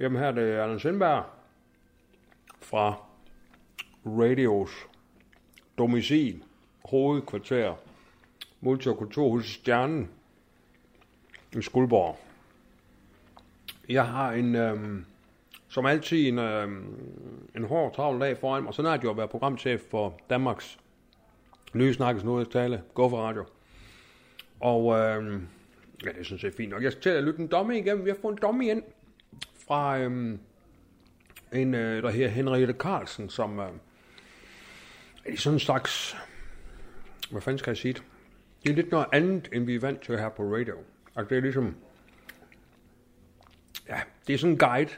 Jamen her er det Allan Sindberg fra Radios domicil, hovedkvarter, Multikulturhus Stjernen i Skuldborg. Jeg har en, øhm, som altid, en, øhm, en hård travl dag foran mig. Sådan er det jo at være programchef for Danmarks nye snakkes tale, Gå for Radio. Og øhm, Ja, det synes jeg er fint nok. Jeg skal til at lytte en domme igennem. Vi har fået en domme ind fra øhm, en, øh, der her Henriette Carlsen, som øh, er sådan en slags, hvad fanden skal jeg sige det? Det er lidt noget andet, end vi er vant til her på radio. Og det er ligesom, ja, det er sådan en guide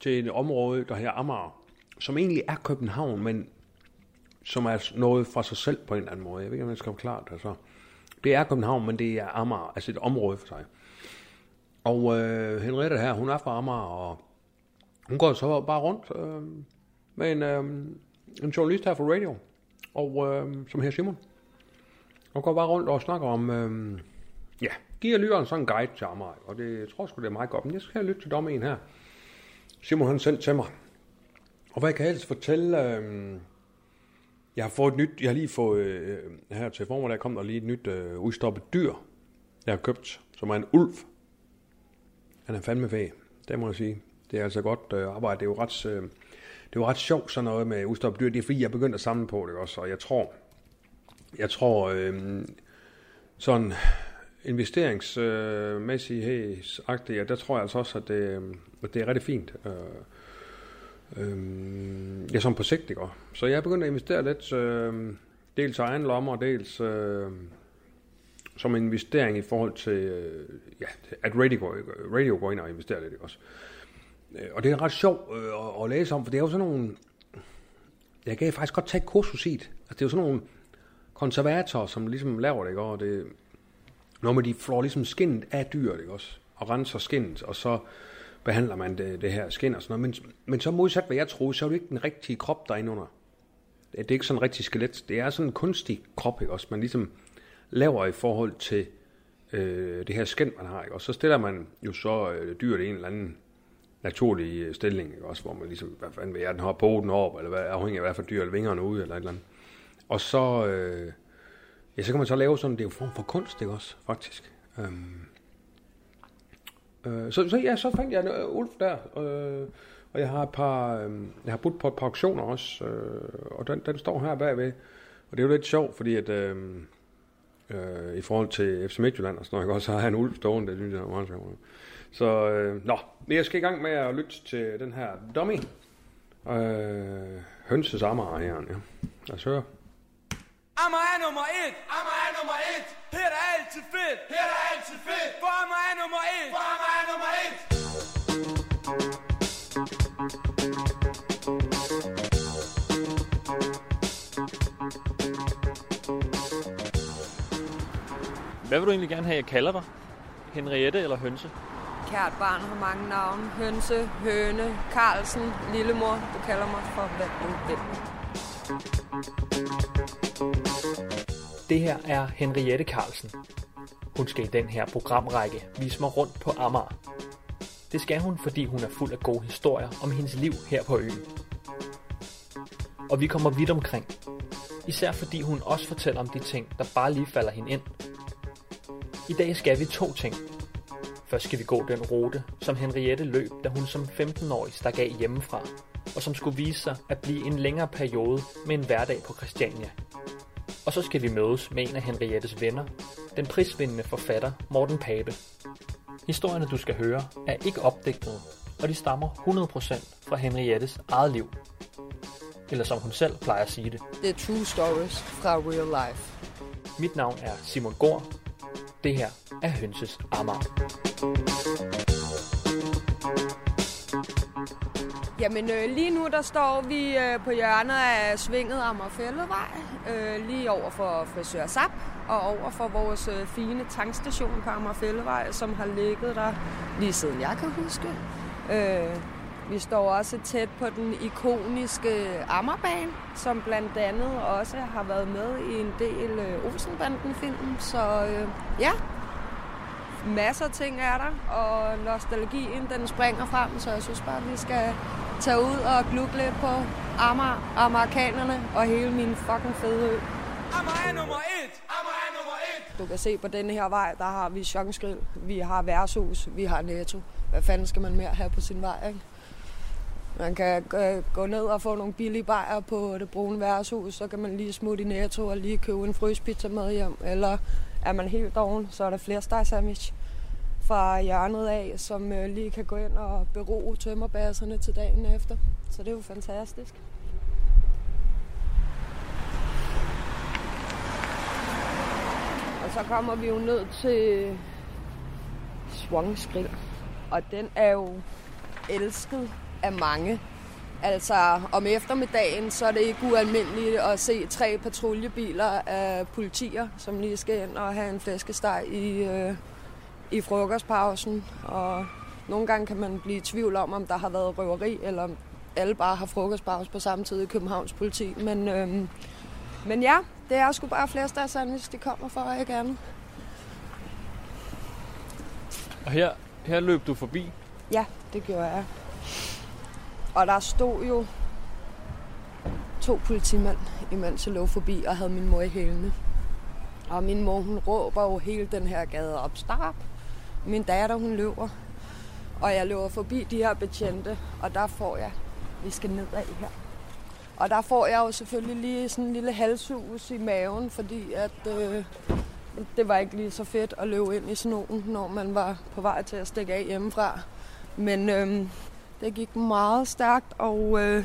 til et område, der her Amager, som egentlig er København, men som er noget fra sig selv på en eller anden måde. Jeg ved ikke, om jeg skal forklare det. Altså. Det er København, men det er Amager, altså et område for sig. Og øh, Henriette her, hun er fra Amager, og hun går så bare rundt øh, med en, øh, en journalist her fra radio, og, øh, som her Simon. Og går bare rundt og snakker om, øh, ja, giver lytteren sådan en guide til Amager, og det jeg tror sgu, det er meget godt. Men jeg skal lytte til dommen her. Simon han sendte til mig. Og hvad jeg kan helst fortælle, øh, jeg har fået et nyt, jeg har lige fået, øh, her til formiddag kom der lige et nyt øh, udstoppet dyr, jeg har købt, som er en ulv. Han er fandme fag, det må jeg sige. Det er altså godt øh, arbejde, det er jo ret, øh, det er jo ret sjovt sådan noget med udstoppet dyr. Det er fordi, jeg er begyndt at samle på det også, og jeg tror, jeg tror, øh, sådan investeringsmæssigt, øh, der tror jeg altså også, at det, øh, at det er rigtig fint. Øh, øh jeg ja, som på sigt, ikke? Så jeg er begyndt at investere lidt, øh, dels egen lommer, dels... øh, som en investering i forhold til, øh, ja, at radio, radio går ind og investerer lidt, ikke også? Øh, og det er ret sjovt øh, at, at, læse om, for det er jo sådan nogle, jeg kan faktisk godt tage et kursus i det. Altså, det er jo sådan nogle konservatorer, som ligesom laver det, ikke? Og det, når man de flår ligesom skinnet af dyret, ikke også? Og renser skinnet, og så behandler man det, det her skin og sådan noget. Men, men så modsat hvad jeg troede, så er det ikke den rigtige krop, der er inde under. Det er ikke sådan en rigtig skelet. Det er sådan en kunstig krop, ikke? Også man ligesom laver i forhold til øh, det her skænd, man har. Ikke? Og så stiller man jo så øh, dyret i en eller anden naturlig øh, stilling, ikke? Også, hvor man ligesom, hvad fanden vil jeg, den har den op, eller hvad, afhængig af hvad for dyr, eller vingerne ude, eller et eller andet. Og så, øh, ja, så kan man så lave sådan, det er jo form for kunst, ikke også, faktisk. Øhm, Øh, så, så ja, så fandt jeg en uh, ulv der, øh, og jeg har et par, øh, jeg har budt på et par auktioner også, øh, og den, den står her bagved. Og det er jo lidt sjovt, fordi at, øh, øh, i forhold til FC Midtjylland og sådan noget, jeg også har han Ulf stående, det synes jeg er meget sjovt. Så, øh, nå, men jeg skal i gang med at lytte til den her dummy. Øh, hønses Amager her, ja. Lad os høre. Amager er nummer et. Amager er nummer et. Her er altid fedt. Her er altid fedt. For Amager er nummer et. For Amager er nummer et. Hvad vil du egentlig gerne have, jeg kalder dig? Henriette eller Hønse? Kært barn har mange navne. Hønse, Høne, Carlsen, Lillemor. Du kalder mig for, hvad du vil. Det her er Henriette Carlsen. Hun skal i den her programrække vise mig rundt på Amager. Det skal hun, fordi hun er fuld af gode historier om hendes liv her på øen. Og vi kommer vidt omkring. Især fordi hun også fortæller om de ting, der bare lige falder hende ind. I dag skal vi to ting. Først skal vi gå den rute, som Henriette løb, da hun som 15-årig stak af hjemmefra, og som skulle vise sig at blive en længere periode med en hverdag på Christiania. Og så skal vi mødes med en af Henriettes venner, den prisvindende forfatter Morten Pape. Historierne, du skal høre, er ikke opdigtede, og de stammer 100% fra Henriettes eget liv. Eller som hun selv plejer at sige det. Det er true stories fra real life. Mit navn er Simon Gård. Det her er Hønses Amager. Jamen øh, lige nu der står vi øh, på hjørnet af Svinget Amagerfældevej, øh, lige over for Frisør Sap og over for vores øh, fine tankstation på Amagerfældevej, som har ligget der lige siden jeg kan huske. Øh, vi står også tæt på den ikoniske Amagerbane, som blandt andet også har været med i en del øh, Olsenbanden-film. Så øh, ja, masser af ting er der, og nostalgien den springer frem, så jeg synes bare, vi skal tage ud og glukke lidt på Amager, amerikanerne og hele min fucking fede ø. Amager er nummer et! Amager er nummer et! Du kan se på denne her vej, der har vi Sjongskrill, vi har værtshus, vi har Netto. Hvad fanden skal man mere have på sin vej, ikke? Man kan øh, gå ned og få nogle billige bajer på det brune værtshus, så kan man lige smutte i Netto og lige købe en fryspizza med hjem. Eller er man helt doven, så er der flere sandwich fra hjørnet af, som øh, lige kan gå ind og bero tømmerbasserne til dagen efter. Så det er jo fantastisk. Og så kommer vi jo ned til Swangskrig. Og den er jo elsket af mange. Altså om eftermiddagen, så er det ikke ualmindeligt at se tre patruljebiler af politier, som lige skal ind og have en flæskesteg i, øh, i frokostpausen. Og nogle gange kan man blive i tvivl om, om der har været røveri, eller om alle bare har frokostpause på samme tid i Københavns politi. Men, øhm, men ja, det er sgu bare flæskesteg sandwich, de kommer for, ikke andet. Og her, her løb du forbi. Ja, det gjorde jeg. Og der stod jo to politimænd, imens jeg lå forbi og havde min mor i hælene. Og min mor, hun råber jo hele den her gade op. Stop! Min datter, hun løber. Og jeg løber forbi de her betjente, og der får jeg, vi skal nedad her. Og der får jeg jo selvfølgelig lige sådan en lille halshus i maven, fordi at øh, det var ikke lige så fedt at løbe ind i snoen, når man var på vej til at stikke af hjemmefra. Men øh, det gik meget stærkt, og, øh,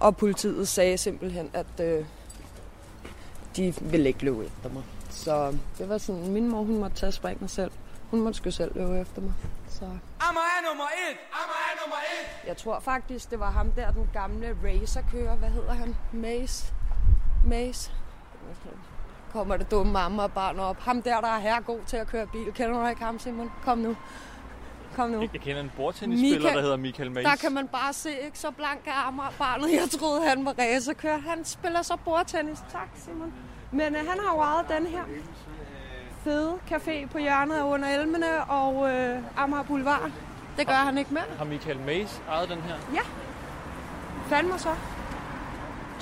og politiet sagde simpelthen, at øh, de ville ikke løbe efter mig. Så det var sådan, min mor hun måtte tage springet selv. Hun måtte sgu selv løbe efter mig. Så er nummer et! Er nummer et! jeg tror faktisk, det var ham der, den gamle racerkører. Hvad hedder han? Mace? Mace? Kommer det dumme mamma og barn op. Ham der, der er her god til at køre bil. Kender du ikke ham, Simon? Kom nu. Kom nu. Jeg, jeg kender en bordtennisspiller, Michael- der hedder Michael Mays. Der kan man bare se, ikke så blank af barnet. Jeg troede, han var racerkører. Han spiller så bordtennis. Tak, Simon. Men øh, han har jo ejet den her fede café på hjørnet af under Elmene og øh, Amager Boulevard. Det gør han ikke mere. Har Michael Mays ejet den her? Fandme så.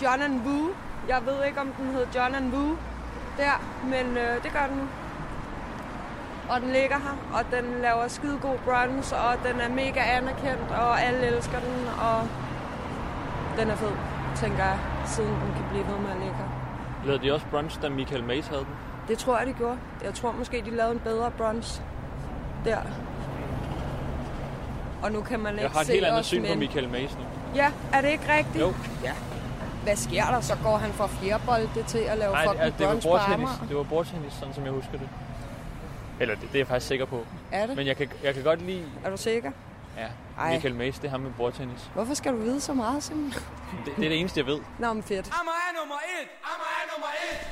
John and Woo. Jeg ved ikke, om den hed John and Woo der, men øh, det gør den nu. Og den ligger her, og den laver skide god brunch, og den er mega anerkendt, og alle elsker den, og den er fed, tænker jeg, siden den kan blive ved med at ligge her. Lavede de også brunch, da Michael Mays havde den? Det tror jeg, de gjorde. Jeg tror måske, de lavede en bedre brunch der. Og nu kan man ikke Jeg har et se helt andet syn på men... Michael Mays nu. Ja, er det ikke rigtigt? Jo. Ja. Hvad sker der? Så går han fra fjerbolde til at lave Nej, fucking det, det var brunch på bordtennis. Det var bordtennis, sådan som jeg husker det. Eller det, det er jeg faktisk sikker på. Er det? Men jeg kan, jeg kan godt lide Er du sikker? ja, Ej. Michael Mays, det er ham med bordtennis. Hvorfor skal du vide så meget, Simon? Det, det er det eneste, jeg ved. Nå, men fedt. Amager er nummer et! Amager er nummer et!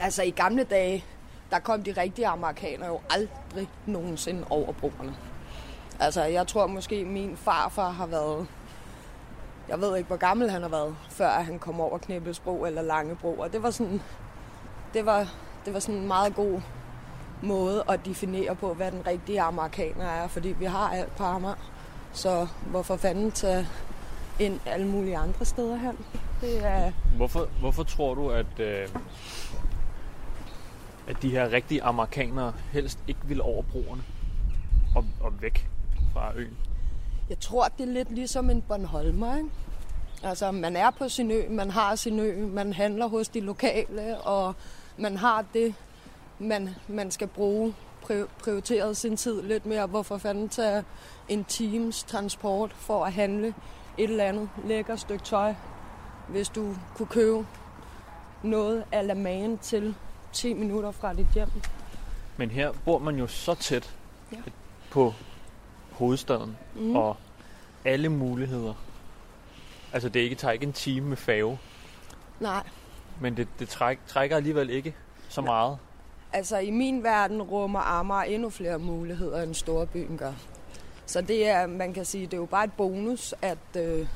Altså i gamle dage, der kom de rigtige amerikanere jo aldrig nogensinde over broerne. Altså jeg tror måske min farfar har været, jeg ved ikke hvor gammel han har været, før han kom over Knæbelsbro eller Langebro. Og det var sådan, det var, det var sådan en meget god måde at definere på, hvad den rigtige amerikaner er, fordi vi har alt på Amager. Så hvorfor fanden tage ind alle mulige andre steder hen? Det er, Hvorfor, hvorfor tror du, at, øh, at de her rigtige amerikanere helst ikke vil over broerne og, og væk fra øen? jeg tror, det er lidt ligesom en Bornholmer, ikke? Altså, man er på sin ø, man har sin ø, man handler hos de lokale, og man har det, man, man skal bruge, pri- prioriteret sin tid lidt mere. Hvorfor fanden tage en times transport for at handle et eller andet lækker stykke tøj, hvis du kunne købe noget af la magen til 10 minutter fra dit hjem. Men her bor man jo så tæt Ja. på hovedstaden mm. og alle muligheder. Altså det ikke tager ikke en time med fave, Nej, men det, det træk, trækker alligevel ikke så meget. Altså i min verden rummer Amager endnu flere muligheder, end storbyen gør. Så det er, man kan sige, det er jo bare et bonus, at, øh,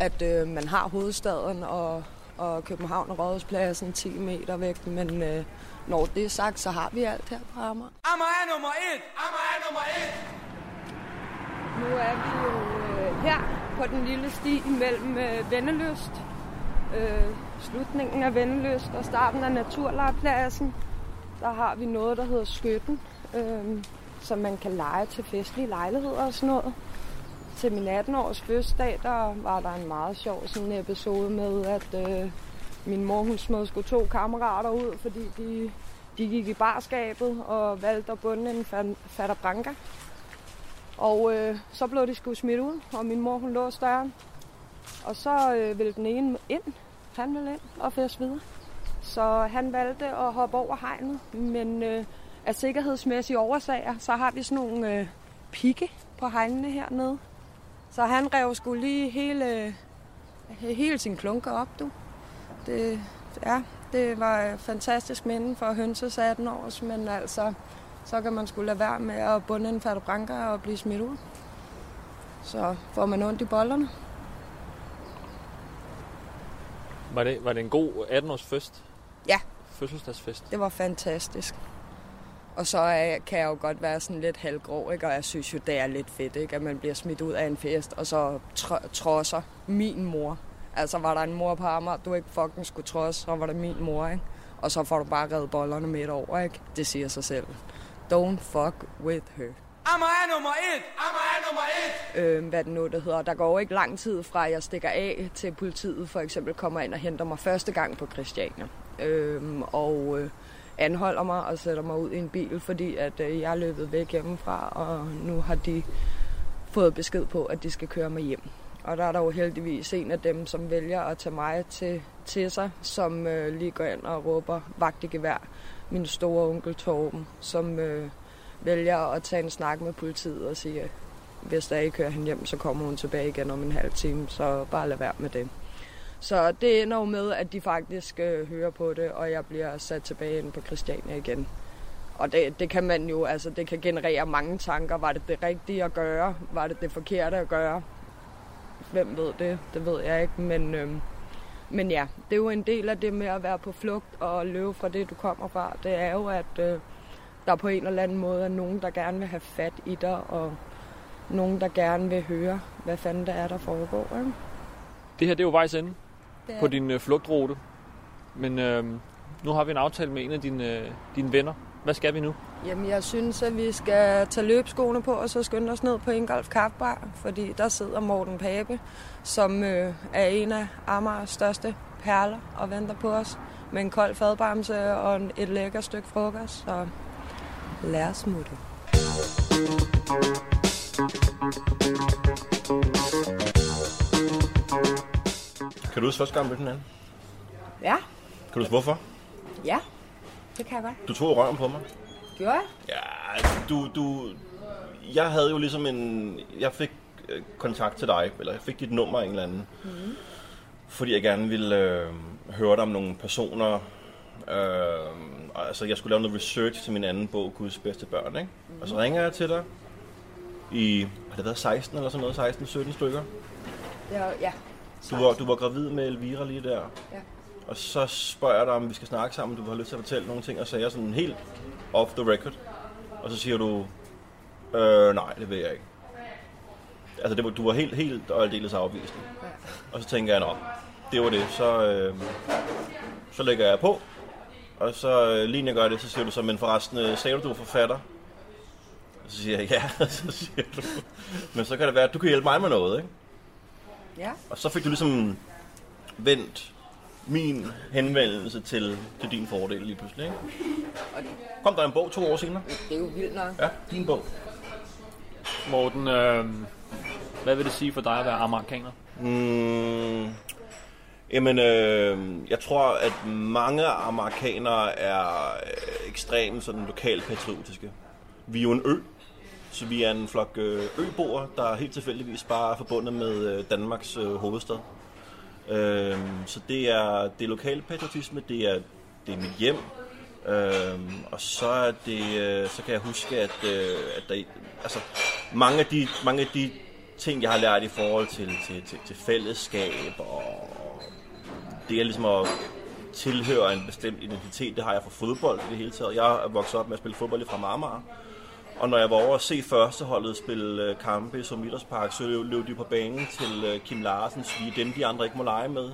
at øh, man har hovedstaden og, og København og Rådhuspladsen 10 meter væk. Men øh, når det er sagt, så har vi alt her på Amager. Amager er nummer et. Amager er nummer et. Nu er vi jo øh, her på den lille sti mellem øh, Venneløst, øh, slutningen af Venneløst og starten af Naturlejepladsen, Der har vi noget, der hedder Skytten, øh, som man kan lege til festlige lejligheder og sådan noget. Til min 18-års fødselsdag, der var der en meget sjov sådan episode med, at øh, min mor hun smed sgu to kammerater ud, fordi de, de gik i barskabet og valgte at bunde en fatter branca. Og øh, så blev de sgu smidt ud, og min mor hun lå døren. Og så øh, ville den ene ind, han ville ind og fæs videre. Så han valgte at hoppe over hegnet, men øh, af sikkerhedsmæssige årsager, så har vi sådan nogle øh, pigge på hegnene hernede. Så han rev sgu lige hele, øh, hele sin klunker op, du. Det, ja, det var fantastisk minde for hønses 18 års, men altså, så kan man skulle lade være med at bunde en fatte og blive smidt ud. Så får man ondt i bollerne. Var det, var det en god 18-års fest? Ja. Fødselsdagsfest? Det var fantastisk. Og så er, kan jeg jo godt være sådan lidt halvgrov, ikke? og jeg synes jo, det er lidt fedt, ikke? at man bliver smidt ud af en fest, og så tr- trodser min mor. Altså var der en mor på Amager, du ikke fucking skulle trodse, så var det min mor, ikke? Og så får du bare reddet bollerne midt over, ikke? Det siger sig selv. Don't fuck with her. Amager er nummer et. Amager er nummer et. øh, hvad det nu det hedder. Der går jo ikke lang tid fra, at jeg stikker af til politiet for eksempel kommer ind og henter mig første gang på Christiania. Øh, og øh, anholder mig og sætter mig ud i en bil, fordi at øh, jeg er løbet væk hjemmefra, og nu har de fået besked på, at de skal køre mig hjem. Og der er der jo heldigvis en af dem, som vælger at tage mig til, til sig, som øh, lige går ind og råber vagt i gevær. Min store onkel Torben, som øh, vælger at tage en snak med politiet og sige, hvis der ikke kører hende hjem, så kommer hun tilbage igen om en halv time, så bare lad være med det. Så det ender jo med, at de faktisk øh, hører på det, og jeg bliver sat tilbage ind på Christiania igen. Og det, det kan man jo, altså det kan generere mange tanker. Var det det rigtige at gøre? Var det det forkerte at gøre? Hvem ved det? Det ved jeg ikke, men, øh, men ja, det er jo en del af det med at være på flugt og løbe fra det, du kommer fra. Det er jo, at øh, der på en eller anden måde er nogen, der gerne vil have fat i dig, og nogen, der gerne vil høre, hvad fanden det er, der foregår. Ikke? Det her det er jo vejs ende på din øh, flugtrute. Men øh, nu har vi en aftale med en af dine, øh, dine venner. Hvad skal vi nu? Jamen, jeg synes, at vi skal tage løbskoene på, og så skynde os ned på Ingolf Kaffebar, fordi der sidder Morten Pape, som øh, er en af Amagers største perler og venter på os med en kold fadbamse og et lækker stykke frokost. Så lad os smutte. Kan du huske første gang, mødte hinanden? Ja, Kan du huske hvorfor? ja, det kan jeg godt. Du tog røven på mig. Gjorde jeg? Ja, altså, du, du... Jeg havde jo ligesom en... Jeg fik øh, kontakt til dig, eller jeg fik dit nummer af en eller anden. Mm. Fordi jeg gerne ville øh, høre dig om nogle personer, Øh, altså, jeg skulle lave noget research til min anden bog, Guds bedste børn, ikke? Og så ringer jeg til dig i, har det været 16 eller sådan noget, 16-17 stykker? Ja, ja. Du var, du var gravid med Elvira lige der. Ja. Og så spørger jeg dig, om vi skal snakke sammen, du har lyst til at fortælle nogle ting, og så sagde jeg sådan helt off the record. Og så siger du, øh, nej, det vil jeg ikke. Altså, det var, du var helt, helt og aldeles afvisende. Ja. Og så tænker jeg, nå, det var det. Så, øh, så lægger jeg på. Og så øh, lige når jeg gør det, så siger du så, men forresten, øh, sagde du, du var forfatter? Og så siger jeg, ja. Og så siger du, men så kan det være, at du kan hjælpe mig med noget, ikke? Ja. Og så fik du ligesom vendt min henvendelse til, til din fordel lige pludselig, ikke? Og det, Kom der en bog to år senere? det er jo vildt nok. Ja, din bog. Morten, øh, hvad vil det sige for dig at være amerikaner? Mm, jamen, øh, jeg tror, at mange amerikanere er øh, ekstremt sådan lokalt patriotiske. Vi er jo en ø, så vi er en flok øh, øboere, der helt tilfældigvis bare er forbundet med øh, Danmarks øh, hovedstad. Øh, så det er, det er lokal patriotisme, det er, det er mit hjem. Øh, og så er det, øh, så kan jeg huske, at, øh, at der, altså, mange af de, mange af de ting, jeg har lært i forhold til, til, til, til fællesskab og det er ligesom at tilhøre en bestemt identitet, det har jeg fra fodbold i det hele taget. Jeg er vokset op med at spille fodbold fra Marmar. Og når jeg var over at se førsteholdet spille øh, kampe i Sommiderspark, så løb, de på banen til øh, Kim Kim Larsens, vi er dem, de andre ikke må lege med.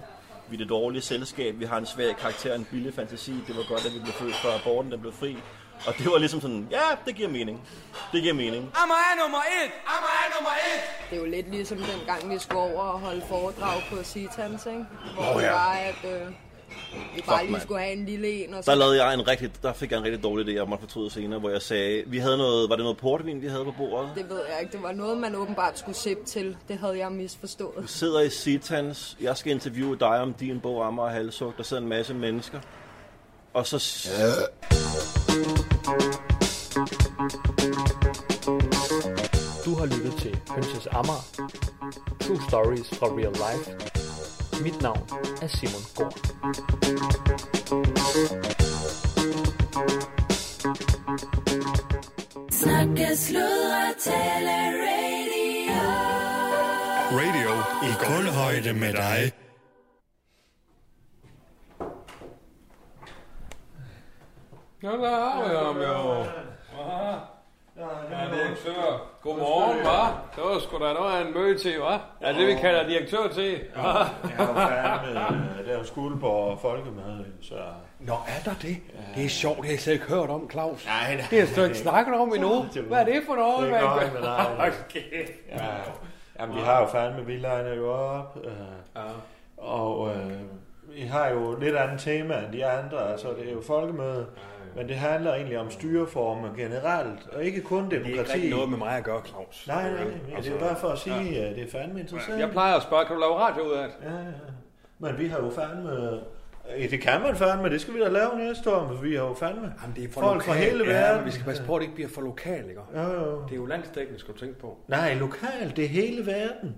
Vi er det dårlige selskab, vi har en svag karakter, en billig fantasi, det var godt, at vi blev født, før aborten den blev fri. Og det var ligesom sådan, ja, det giver mening. Det giver mening. Amager er nummer et! Amager er nummer et! Det er jo lidt ligesom den gang, vi skulle over og holde foredrag på Citans, ikke? Hvor oh, ja. det var, at øh, vi bare lige mand. skulle have en lille en. Og Der så, lavede jeg en rigtig, der fik jeg en rigtig dårlig idé, jeg måtte fortryde senere, hvor jeg sagde, vi havde noget, var det noget portvin, vi havde på bordet? det ved jeg ikke. Det var noget, man åbenbart skulle sippe til. Det havde jeg misforstået. sidder i Citans, jeg skal interviewe dig om din bog Amager og Halsug, der sidder en masse mennesker. Og så... Du har lyttet til Hønses Amager. True Stories fra Real Life. Mit navn er Simon Gård. Snakke, sludre, tale, radio. Radio i kulhøjde med dig. Ja, der har vi ham jo. Ja, direktør. Godmorgen, hva'? Det var sgu da noget af en møde til, hva'? Ja, det vi kalder direktør til. Jeg har jo fandme, det er jo Skuldborg Folkemøde, så... Nå, er der det? Det er sjovt, det har jeg slet ikke hørt om, Claus. Nej, nej. Det har jeg slet ikke snakket om endnu. Hvad er det for noget, Det mand? er godt med dig. Kæft. Ja, jamen, vi har jo fandme vildlejene jo op, øh, Ja. og øh, vi har jo lidt andet tema end de andre, altså det er jo folkemøde, men det handler egentlig om styreformer generelt, og ikke kun Det er ikke demokrati. noget med mig at gøre, Claus. Nej, nej, men det er bare for at sige, at det er fandme interessant. Jeg plejer at spørge, kan du lave radio ud af det? Ja, ja. Men vi har jo fandme... Ja, det kan man fandme, det skal vi da lave næste år, for vi har jo fandme Jamen, det er for folk fra lokalt. hele Ja, verden. men vi skal passe på, at det ikke bliver for lokalt, ikke? Jo, jo. Det er jo landstækkende, skal du tænke på. Nej, lokalt, det er hele verden.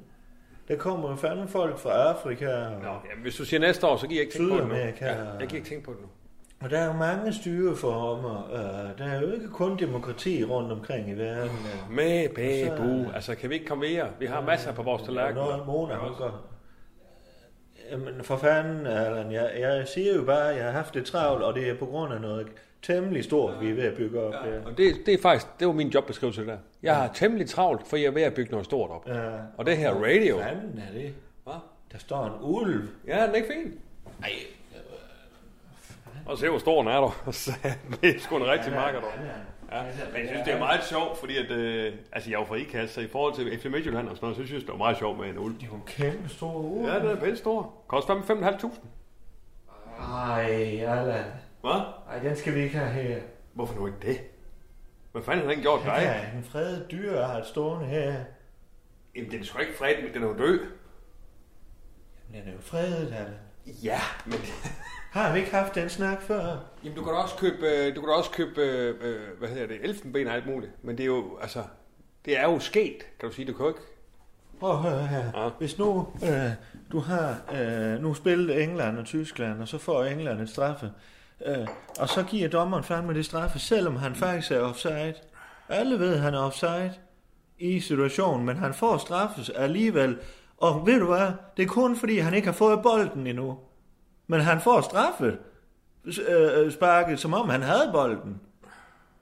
Der kommer jo fandme folk fra Afrika og, Nå, jamen, hvis du siger næste år, så giver jeg ikke tænke på det nu. Ja, jeg giver ikke tænke på det nu. Og der er jo mange styreformer. Uh, der er jo ikke kun demokrati rundt omkring i verden. Uh, Med, bæ, Så- bu. Altså, kan vi ikke komme mere? Vi har masser på vores tallerken. Noget Mona, hun. Jamen for fanden, Allan, jeg, jeg siger jo bare, at jeg har haft det travlt, og det er på grund af noget temmelig stort, vi er ved at bygge op der. Og det, det er faktisk, det var min jobbeskrivelse der. Jeg har temmelig travlt, for jeg er ved at bygge noget stort op. Ja. Og det her radio. Hvad fanden er det? Hvad? Der står en ulv. Ja, den er ikke fin. Nej. Og se, hvor stor den er der. det er sgu en rigtig marker der. Ja, men jeg synes, det er meget sjovt, fordi at, øh, altså jeg er jo fra IKAS, så i forhold til FC Midtjylland og sådan noget, så synes jeg, det var meget sjovt med en ulv. Det er jo en kæmpe stor ulv. Ja, den er pænt stor. Koster 5.500. Ej, Allan. Hvad? Ej, den skal vi ikke have her. Hvorfor nu ikke det? Hvad fanden har den gjort dig? Ja, en fredet dyr har et stående her. Jamen, den er sgu ikke fredet, men den er jo død. Den er jo fredet, Allan. Ja, men... Har vi ikke haft den snak før? Jamen, du kan da også købe, øh, du kan da også købe øh, øh, hvad hedder det, elfenben og alt muligt. Men det er jo, altså, det er jo sket, kan du sige. Du kan jo ikke... Prøv at høre her. Ja. Hvis nu øh, du har øh, nu spillet England og Tyskland, og så får England et straffe Øh, og så giver dommeren fandme det straffe, selvom han faktisk er offside. Alle ved, at han er offside i situationen, men han får straffes alligevel. Og ved du hvad? Det er kun fordi, han ikke har fået bolden endnu. Men han får straffe øh, sparket, som om han havde bolden.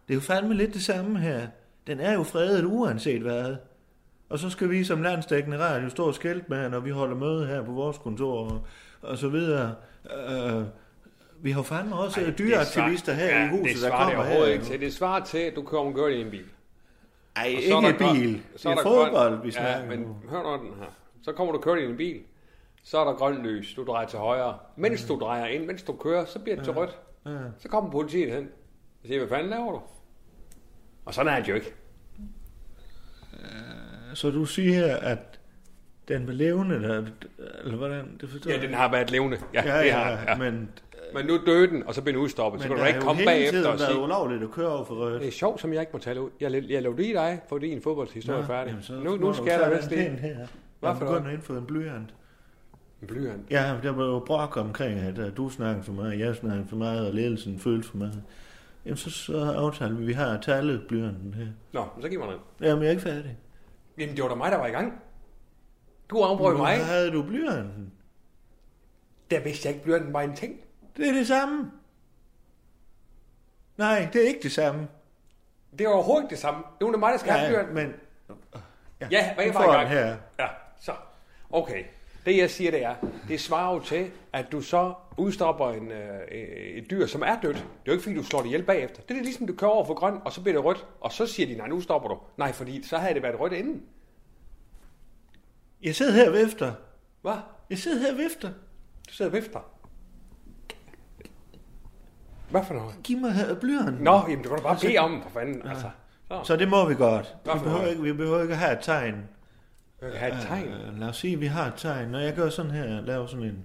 Det er jo fandme lidt det samme her. Den er jo fredet uanset hvad. Og så skal vi som landsdækkende radio stå og skælde med, når vi holder møde her på vores kontor og, og så videre. Øh, vi har fandme også Ej, dyreaktivister her ja, i huset, det der kommer det her. ikke til. Det svarer til, at du kommer det i en bil. Ej, Og ikke grøn- bil. så Det er der fodbold, grøn- vi Ja, snakker men om. hør nu den her. Så kommer du kører i en bil. Så er der grønt lys. Du drejer til højre. Mens du drejer ind, mens du kører, så bliver det til rødt. Så kommer politiet hen. Og siger, hvad fanden laver du? Og sådan er det jo ikke. Så du siger, at den var levende, der, eller hvordan? Det forstår Ja, jeg den har været levende. Ja, Ja, det har, ja. men- men nu døde den, og så blev den udstoppet. Så Men kan der du ikke komme bagefter og sige, ulovligt at køre over for rødt. det er sjovt, som jeg ikke må tale ud. Jeg, jeg lavede i dig, for din fodboldshistorie er færdig. jamen, så Nu, nu skal jeg den vist det. her. Hvad Jeg for begynder noget? ind for en blyant. En blyant? Ja, der var jo brok omkring, at du snakkede for meget, jeg snakkede for meget, og ledelsen følte for meget. Jamen, så, så aftaler vi, vi har tallet blyanten her. Nå, så giv mig den. Jamen, jeg er ikke færdig. Jamen, det var da mig, der var i gang. Du afbrød mig. Hvor havde du blyanten? Der vidste jeg ikke, blyanten var en ting. Det er det samme. Nej, det er ikke det samme. Det var overhovedet det samme. Det var da mig, der skal have blyanten. men... Ja, hvad du var får i gang? her. Ja, så. Okay. Det jeg siger, det er, det svarer jo til, at du så udstopper en, øh, et dyr, som er dødt. Det er jo ikke, fordi du slår det ihjel bagefter. Det er ligesom, du kører over for grøn, og så bliver det rødt. Og så siger de, nej, nu stopper du. Nej, fordi så havde det været rødt inden. Jeg sidder her og vifter. Hvad? Jeg sidder her og vifter. Du sidder og vifter. Hvad for noget? Giv mig her blyanten. Nå, jamen, det kan du bare bede om, for fanden. Altså. Så. Så det må vi godt. Vi behøver, noget? ikke, vi behøver ikke at have et tegn. Jeg have et tegn. Øh, lad os sige, at vi har et tegn. Når jeg gør sådan her, laver sådan en...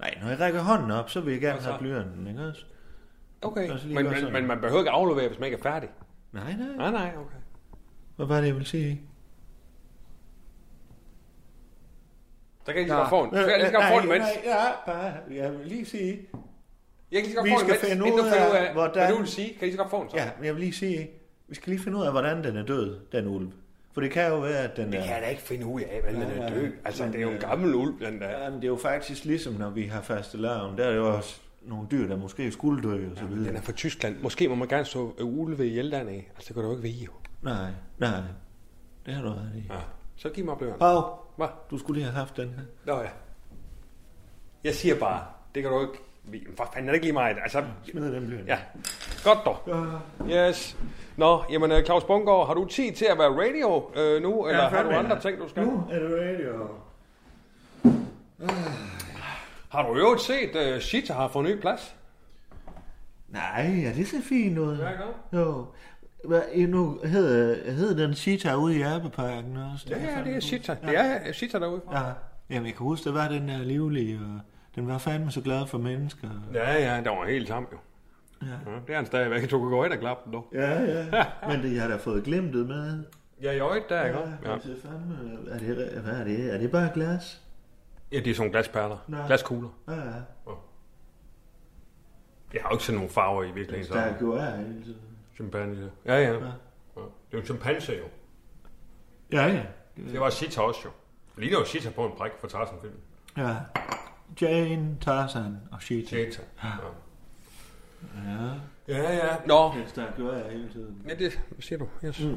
Nej, når jeg rækker hånden op, så vil jeg gerne have blyanten, ikke også? Okay, men, men, men man behøver ikke aflevere, hvis man ikke er færdig. Nej, nej. Nej, nej, okay. Hvad var det, jeg ville sige? Så kan jeg lige så godt få en. Så kan jeg lige så godt få en nej, mens. nej, ja, bare, jeg vil lige sige... Jeg kan lige så godt Vi få en skal mens, finde inden du ud finder ud af, af, hvordan- hvad du vil sige. Kan jeg lige så godt få en så? Ja, men jeg vil lige sige, vi skal lige finde ud af, hvordan den er død, den ulv. For det kan jo være, at den Det er... kan jeg da ikke finde ud af, hvordan den er Ja, død. Altså, men, det er jo en øh, gammel ulv, den der. Ja, men det er jo faktisk ligesom, når vi har faste lavn. Der er jo også nogle dyr, der måske skulle dø og så videre. Den er fra Tyskland. Måske må man gerne så ulve i Jeldan af. Altså, det kan du jo ikke vide, jo. Nej, nej. Det har du ret i. Ja. Så giv mig bløren. Pau, Hvad? du skulle lige have haft den her. Nå ja. Jeg siger bare, det kan du ikke. For fanden er det ikke lige meget. Altså, Smid den blyanten. ja. Godt dog. Yes. Nå, jamen øh, Claus Bungård, har du tid til at være radio øh, nu, eller har du fandme, andre ja. ting, du skal? Nu er det radio. Har du i øvrigt set, at uh, Shita har fået ny plads? Nej, ja, det ser fint ud. Ja, ikke Jo. Hvad, nu hed, hed den Cheetah ude i Erbeparken også? Ja, ja, det er Shita. Det er Shita derude. Ja, jamen jeg kan huske, der var den der livlige, og den var fandme så glad for mennesker. Ja, ja, der var helt tam jo. Ja. Ja, det er han stadigvæk. Du kan gå ind og klappe den, dog. Ja, ja. Men det, jeg har da fået glimtet med. Ja, jo, ikke der, ikke? Ja, Ja. er fandme, er det, hvad er det? Er det bare glas? ja, det er sådan glasperler. Nej. Glaskugler. Ja, ja. Jeg har jo ikke sådan nogle farver i virkeligheden. Der Så. gjorde jeg hele tiden. Chimpanse. Ja, ja. ja. Det er jo en chimpanse, jo. Ja, ja. Det var Shita også, jo. Det ligner jo Shita på en bræk for Tarzan-film. Ja. Jane, Tarzan og Cheetah. Shita. Ja. Ja. Ja, ja. Nå. Yes, der gjorde jeg hele tiden. Ja, det hvad siger du. Yes. Mm.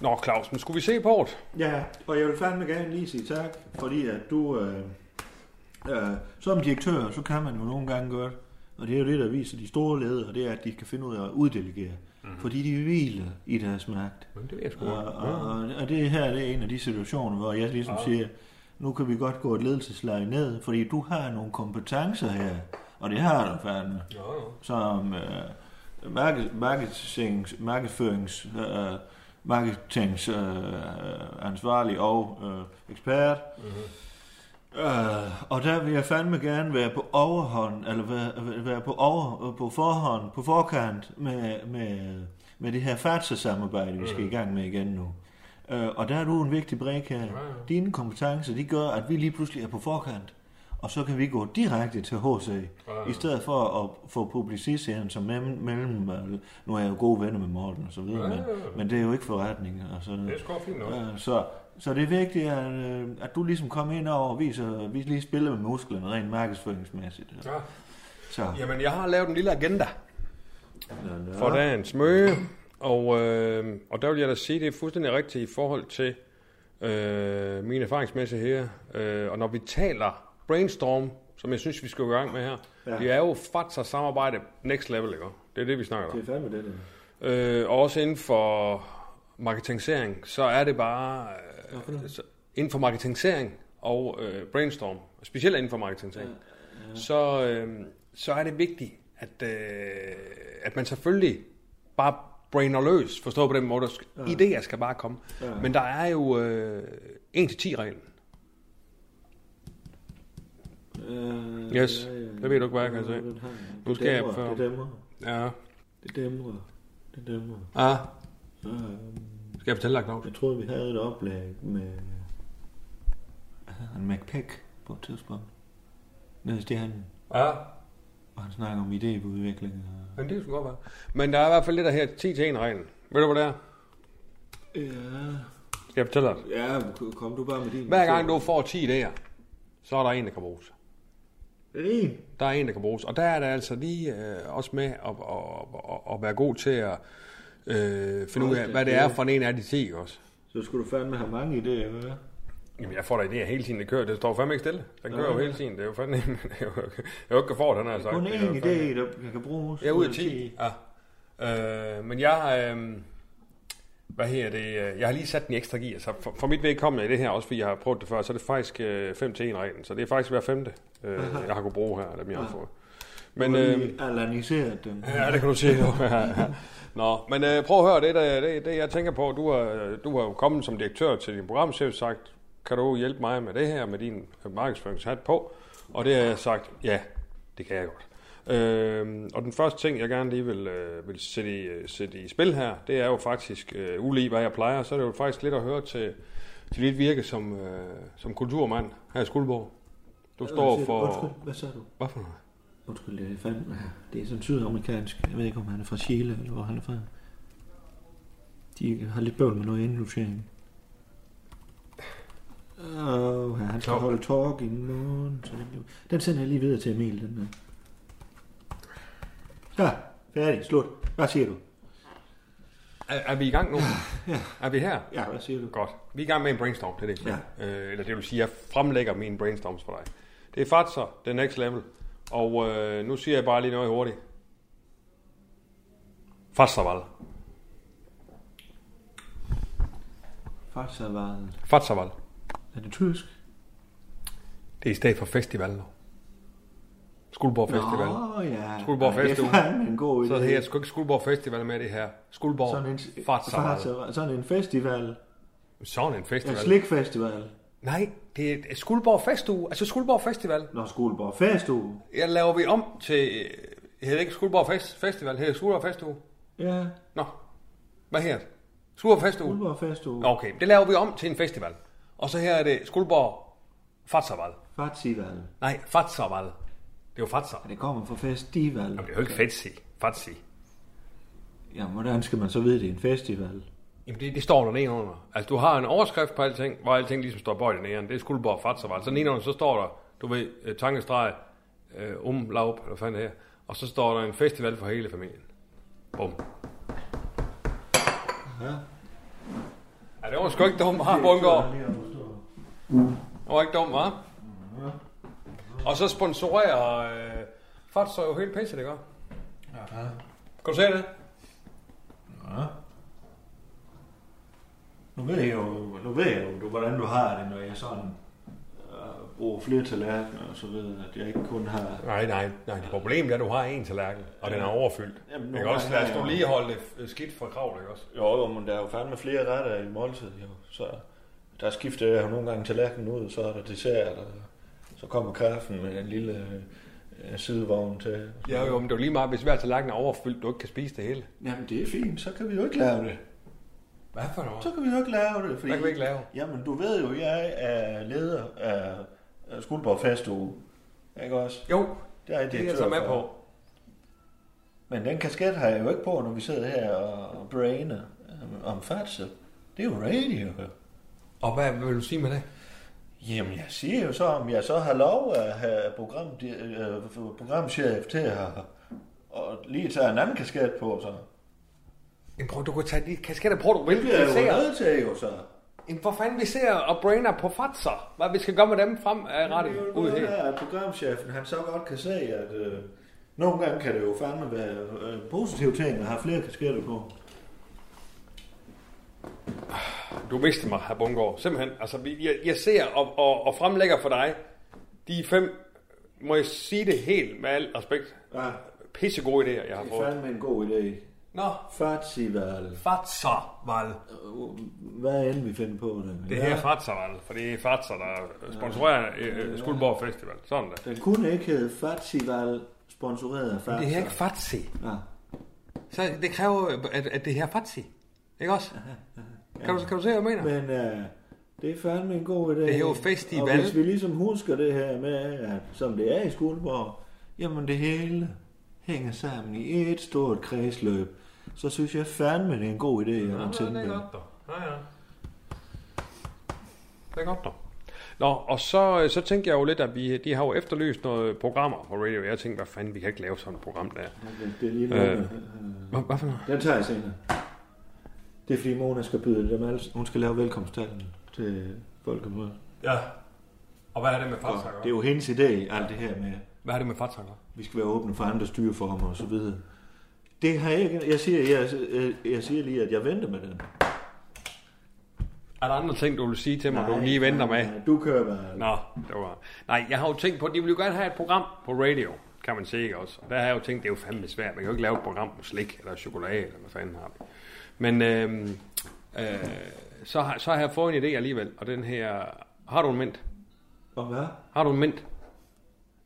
Nå, Claus, men skulle vi se på det? Ja, og jeg vil fandme gerne lige sige tak, fordi at du, øh, øh, som direktør, så kan man jo nogle gange godt, og det er jo det, der viser de store ledere, det er, at de kan finde ud af at uddelegere, mm. fordi de hviler i deres magt. Men det er jeg sgu Og, og, og, og det her det er en af de situationer, hvor jeg ligesom Ja. siger, nu kan vi godt gå et ledelseslag ned, fordi du har nogle kompetencer her, og det har du fandme, Ja, ja. som øh, marked, marketings, markedsførings, øh, marketings øh, ansvarlig og øh, ekspert. Mm-hmm. Øh, og der vil jeg fandme gerne være på overhånd, eller være, være på, over, på forhånd, på forkant med, med, med det her FATSA-samarbejde, vi skal i gang med igen nu. Øh, og der er du en vigtig brik her. Dine kompetencer, de gør, at vi lige pludselig er på forkant. og så kan vi gå direkte til HC, i stedet for at få publicistserien som mellem, mellem nu er jeg jo gode venner med Morten og så videre, men, men det er jo ikke forretning. Og sådan Det er sgu fint nok. Ja, så, så det er vigtigt, at, øh, at du ligesom kommer ind over og viser, vi lige spiller med musklerne rent markedsføringsmæssigt. Ja. Så, Jamen, jeg har lavet en lille agenda ja, for dagens møde, og, øh, og der vil jeg da sige, det er fuldstændig rigtigt i forhold til øh, min erfaringsmæssige her. Øh, og når vi taler brainstorm, som jeg synes, vi skal gå i gang med her, ja. Det er jo FATSA samarbejde next level, ikke? Det er det, vi snakker om. det er fandme det, der. Øh, og også inden for marketingsering, så er det bare... Øh, så, inden for marketingsering og øh, brainstorm, specielt inden for marketingsering, ja, ja. Så, øh, så er det vigtigt, at, øh, at man selvfølgelig bare brainer løs, forstået på den måde, at ja. idéer skal bare komme. Ja. Men der er jo øh, 1-10-reglen. Øh, Yes, det ved du ikke, hvad jeg kan sige. Nu skal jeg for- Det dæmmer. Ja. Det dæmrer. Det dæmrer. Ah, Øh, skal jeg fortælle dig, Claus? jeg troede, vi havde et oplæg med hvad hedder han, McPeck på et tidspunkt. Nede i stjernen. Ja. Og han snakker om idéudvikling. Og... Men det skulle godt være. Men der er i hvert fald det der her 10 til 1 reglen. Ved du, hvad det er? Ja, Skal jeg fortælle dig? ja, kom du bare med din. Hver gang du får 10 idéer, så er der en, der kan bruges. En. Der er en, der kan bruges. Og der er det altså lige øh, også med at, at, at, at være god til at øh, finde ud af, hvad det er for en af de 10 ikke også. Så skulle du fandme have mange idéer, hvad? Jamen, jeg får da idéer hele tiden, det kører. Det står fandme ikke stille. Den kører jo Ja. hele tiden. Det er jo fandme... Jeg er jo ikke- jeg jo ikke for, den har jeg sagt. Kun Det er jo én idé, der kan bruges. Ja, ud af 10. Ja. Øh, men jeg, øh, hvad her det, jeg har lige sat den i ekstra gear, så for, for mit vedkommende i det her, også fordi jeg har prøvet det før, så er det faktisk øh, 5 til 1 reglen, så det er faktisk hver femte, øh, jeg har kunnet bruge her, dem jeg har fået. Men, øh, alaniseret den. Ja, det kan du sige. Jo. Ja, ja. Nå, men øh, prøv at høre, det, der, det, det jeg tænker på, du har, du har jo kommet som direktør til din programchef sagt, kan du hjælpe mig med det her, med din markedsføringshat på? Og det har jeg sagt, ja, det kan jeg godt. Øh, og den første ting, jeg gerne lige vil, øh, vil sætte, i, øh, sætte i spil her, det er jo faktisk, øh, ulige hvad jeg plejer, så er det jo faktisk lidt at høre til, til dit virke som, øh, som kulturmand her i Skuldborg. Du står for... Undskyld, hvad sagde du? Hvad for noget? Undskyld, det er fandme... Det er sådan sydamerikansk. Jeg ved ikke, om han er fra Chile, eller hvor han er fra. De har lidt bøvl med noget indlogering. Åh, ja, han skal holde talk i morgen. Så den, den sender jeg lige videre til Emil, den der. Ja, færdig, slut. Hvad siger du? Er, er vi i gang nu? Ja. Er vi her? Ja, hvad siger du? Godt. Vi er i gang med en brainstorm, det er det. Ja. Øh, eller det vil sige, jeg fremlægger mine brainstorms for dig. Det er Fatser, det next level. Og øh, nu siger jeg bare lige noget hurtigt. Fatserval. Fatserval. Fatserval. Er det tysk? Det er i stedet for festival nu. Skuldborg Festival. Nå, ja. Skuldborg Ej, Festival. Det er en god idé. Så det her sgu ikke Skuldborg Festival med det her. Skuldborg sådan en. Fatserval. Sådan en festival. Sådan en En festival. slikfestival. Nej, det er Skuldborg Festuge. Altså Skuldborg Festival. Når Skuldborg Festuge. Jeg laver vi om til... Det hedder ikke Skuldborg Fest, Festival, det hedder Skuldborg Festuge. Ja, Nå, hvad her? Skuldborg Festuge? Skuldborg Festuge. Nå, Okay, det laver vi om til en festival. Og så her er det Skuldborg Fatserval. Festival. Nej, Fatserval. Det er jo Fatser. Ja, det kommer fra festival. Jamen, det er jo ikke fancy. Fatsi. Ja, hvordan skal man så vide, det er en festival? Jamen, det, det står der nedenunder. Altså, du har en overskrift på alting, hvor alting ligesom står bøjt i næren. Det er Skuldborg Fatserval. Så nedenunder, så står der, du ved, øh, tankestreg, øh, umlaub, eller hvad fanden her. Og så står der en festival for hele familien. Bum. Ja. Ja, det var sgu ikke dumt, ha, Bundgaard? Det var ikke dumt, hva'? Og så sponsorerer øh, Fatser jo helt pisse, det gør. Ja. Kan du se det? ja. Nu ved jeg jo, nu ved jeg jo du, hvordan du har det, når jeg sådan øh, bruger flere tallerkener og så videre, at jeg ikke kun har... Nej, nej, nej. Det problemet er, at du har en tallerken, og den er overfyldt. Jamen, Ikke også? Lad os nu jeg- lige holde det skidt fra kravl, ikke også? Jo, jo, men der er jo fandme flere retter i måltid, jo. Så der skifter jeg nogle gange tallerkenen ud, så er der dessert, og så kommer kaffen med en lille øh, sidevogn til. Ja, jo, men det er jo lige meget, hvis hver tallerken er overfyldt, du ikke kan spise det hele. Jamen, det er fint, så kan vi jo ikke lave det. Hvad for noget? Så kan vi jo ikke lave det. Fordi, Hvad kan vi ikke lave? Jamen, du ved jo, jeg er leder af Skuldborg Festuge. Ikke også? Jo, Der er det er jeg så med på. Men den kasket har jeg jo ikke på, når vi sidder her og brainer øh, om Fatse. Det er jo radio. Og hvad vil du sige med det? Jamen, jeg siger jo så, om jeg så har lov at have program, øh, programchef til at og lige tage en anden kasket på, så. Jamen prøv, du kan tage de kasketter på, du vil. Det Vi jo nødt til, jo så. Jamen, for fanden, vi ser og brainer på fatser. Hvad vi skal gøre med dem frem af rettet er ud her, at programchefen han så godt kan se, at øh, nogle gange kan det jo fandme være øh, positive ting at have flere kasketter på. Du mister mig, herr Bungård. Simpelthen. Altså, jeg, jeg ser og, og, og fremlægger for dig de fem, må jeg sige det helt med al respekt, Ja, pissegode idéer, jeg har det er fået. fandme en god idé. Nå, Fatsival. Fatserval. Hvad end vi finder på det. Det her er Fatserval, for det er Fatser, der sponsorerer øh, Skuldborg Festival. Sådan der. Den kunne ikke hedde Fatsival, sponsoreret af Fatsa. Det her er ikke Fatsi. Ja. Så det kræver, at, at det her er Fatsi. Ikke også? Kan du, kan du se, hvad jeg mener? Men øh, det er fandme en god idé. Det er jo festival. Og hvis vi ligesom husker det her med, at som det er i Skuldborg, jamen det hele hænger sammen i et stort kredsløb, så synes jeg fandme, det er en god idé. at man tænker. dog. Ja, ja. Det er godt dog. Nå, og så, så tænkte jeg jo lidt, at vi, de har jo efterlyst noget programmer på radio. Jeg tænkte, hvad fanden, vi kan ikke lave sådan et program der. Okay, Det er lige noget. Øh. Øh. Hvad, hvad for noget? Den tager jeg senere. Det er fordi Mona skal byde dem alle. Hun skal lave velkomsttalen til folkemødet. Ja. Og hvad er det med Og det er jo hendes idé, alt det her med, Hvad er det med Fatser? vi skal være åbne for andre styreformer og så videre. Det har jeg ikke. Jeg siger, jeg, jeg, siger lige, at jeg venter med den. Er der andre ting, du vil sige til mig, du lige venter med? nej, Du kører bare. Nå, det var... Nej, jeg har jo tænkt på, at de vil jo gerne have et program på radio, kan man sige også. Og der har jeg jo tænkt, det er jo fandme svært. Man kan jo ikke lave et program på slik eller chokolade, eller hvad fanden har vi. Men øh, øh, så, har, så har jeg fået en idé alligevel, og den her... Har du en mint? Og hvad? Har du en mint?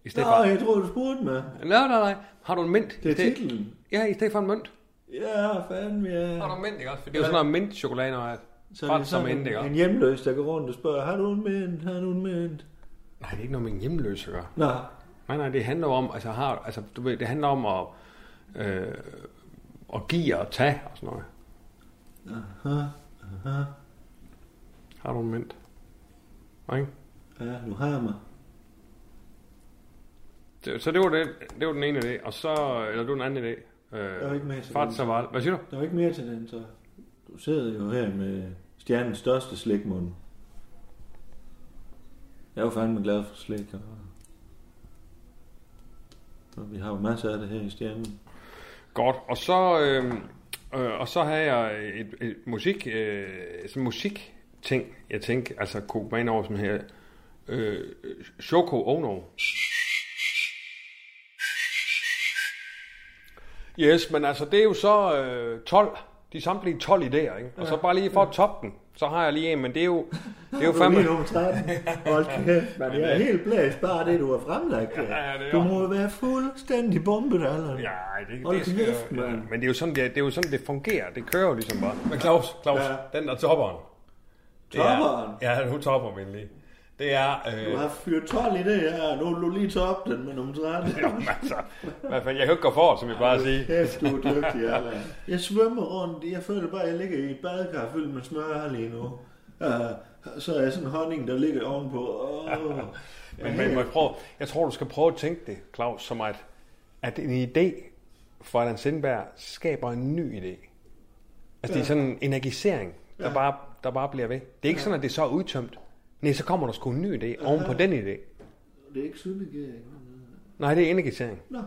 I stedet Nå, for... jeg troede, du spurgte mig. Nej, nej, nej. Har du en mint? Det er I stedet- titlen. Ja, i stedet for en mønt. Ja, fandme, ja. Har du en mint, ikke også? For det er jo sådan noget mint-chokolade, og Så er det som sådan mint, ikke en, en hjemløs, der går rundt og spørger, har du en mint? Har du en mint? Nej, det er ikke noget med en hjemløs at gøre. Nå, Nej, nej, det handler om, altså, har, altså du ved, det handler om at, øh, at give og tage og sådan noget. Aha, aha. Har du en mint? Nej? Ja, du har mig. Det, så det var, det, det var den ene idé, og så, eller det var den anden idé. Øh, Der var ikke mere til Fart den. så var Hvad siger du? Der var ikke mere til den, så. Du sidder jo her med stjernens største slikmund. Jeg er jo fandme glad for slik, og, og vi har jo masser af det her i stjernen. Godt, og så, øh, øh, og så har jeg et, et musik, øh, sådan musik ting, jeg tænker, altså kunne gå ind over sådan her, øh, Shoko Ono. Yes, men altså det er jo så øh, 12, de samtlige 12 idéer, ikke? Og så bare lige for at toppe den, så har jeg lige en, men det er jo, det er jo Du er fandme... lige nummer 13. Hold kæft, man. Jeg er helt blæst bare det, du har fremlagt. Ja, det er du må jo være fuldstændig bombet, Allan. Ja, det, Hold det, kæft, skal, mand. men det er jo sådan, det, det er jo sådan, det fungerer. Det kører jo ligesom bare. Men Claus, Claus, Ja. den der topperen. er- Topperen? Ja, nu topper min lige. Det er... Øh, Du har fyret 12 i det her, nu du lige toppe den med nummer 13. jo, men altså, jeg kan ikke gå for, som jeg bare sige. Kæft, du er dygtig, Allan. Jeg svømmer rundt. Jeg føler bare, at jeg ligger i et badekar fyldt med smør lige nu. Uh, så er jeg sådan en honning, der ligger ovenpå. Oh. Men, men må jeg, prøve, jeg tror, du skal prøve at tænke det, Claus, som at, at en idé for Allan Sindberg skaber en ny idé. Altså, det er sådan en energisering, der, bare, der bare bliver ved. Det er ikke sådan, at det så er udtømt. Nej, så kommer der sgu en ny idé oven på den idé. Det er ikke syltegæring. Nej, det er energisering. Nå.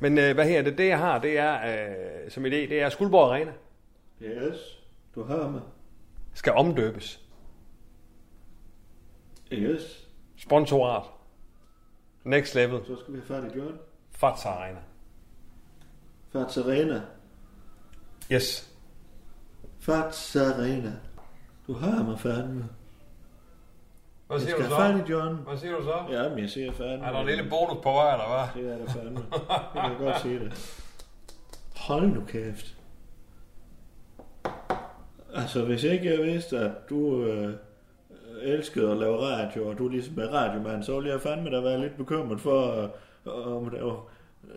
Men øh, hvad her, det, det jeg har, det er øh, som idé, det er Skuldborg Arena Yes, du har mig. skal omdøbes. Yes, Sponsorat. Next level. så skal vi have i John. Fats Arena. Fats Arena. Yes. Fats Arena. Du har mig fandme. Hvad skal have fat i John. Hvad siger du så? Ja, men jeg siger fandme. Er der en lille bonus på vej, eller hvad? Det er der fandme. Jeg kan godt sige det. Hold nu kæft. Altså, hvis ikke jeg vidste, at du øh, elskede at lave radio, og du er ligesom med radiomand, så ville jeg fandme da være lidt bekymret for, øh, om det var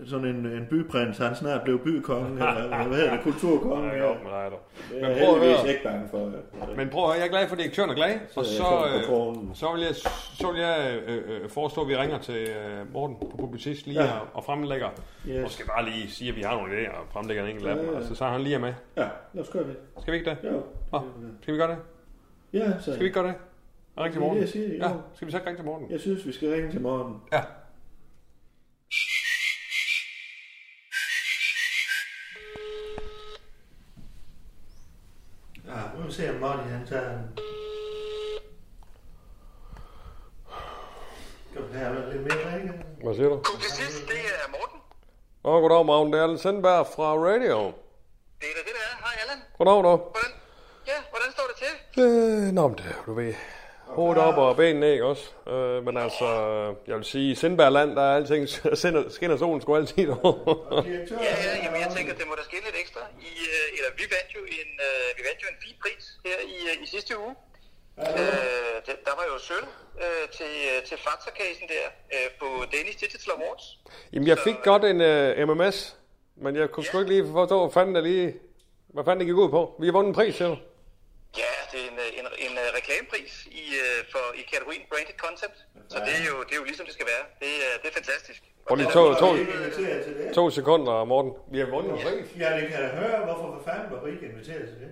sådan en, en byprins, han snart blev bykonge, eller hvad hedder det, kulturkonge. Ja, dig, du. Det Men prøv at høre. ikke bange for. øh, Men prøv at høre, jeg er glad for, at direktøren er glad. Og Så så, får på øh, så vil jeg, så vil jeg øh, øh, foreslå, at vi ringer til øh, Morten på Publicist lige Ja. ja. og fremlægger. Yes. Og skal bare lige sige, at vi har nogle idéer og fremlægger en enkelt af dem. Ja, ja. Altså, så er han lige med. Ja, lad os gøre det. Skal vi ikke det? Jo. Nå, skal vi gøre det? Ja, så Skal vi ikke gøre det? Ring til Morten. det, jeg siger, Ja, jo. skal vi så ikke ringe til Morten? Jeg synes, vi skal ringe til morgen. Ja. Ja, nu må vi se, om Marty han tager den. Skal vi have lidt mere ringe? Hvad siger du? Publicist, det er Morten. Åh, goddag, Morten. Det er Allen Sandberg fra Radio. Det er da det, der er. Hej, Allan. Goddag, du. Hvordan, ja, hvordan står det til? Øh, nå, men det, du ved, hovedet op og benene ned, ikke også? Øh, men altså, jeg vil sige, i Sindbergland, der er alting, skinner, solen sgu altid over. Ja, ja, jamen jeg tænker, det må da ske lidt ekstra. I, øh, eller vi vandt jo en, øh, vi vandt jo en fin pris her i, øh, i sidste uge. Øh, det, der var jo sølv øh, til, øh, til Fakta-casen der øh, på Danish Digital Awards. Jamen, jeg fik godt en uh, MMS, men jeg kunne sgu ikke lige forstå, hvad fanden, der lige, hvad fanden det gik ud på. Vi har vundet en pris, du? Ja, er en, øh, en, en øh, reklamepris i, øh, for, i kategorien Branded Content. Så det er, jo, det er jo ligesom det skal være. Det, er, det er fantastisk. Prøv lige to, to, to sekunder, Morten. Vi har vundet en pris. Ja, det kan jeg høre. Hvorfor for fanden var vi ikke inviteret til det?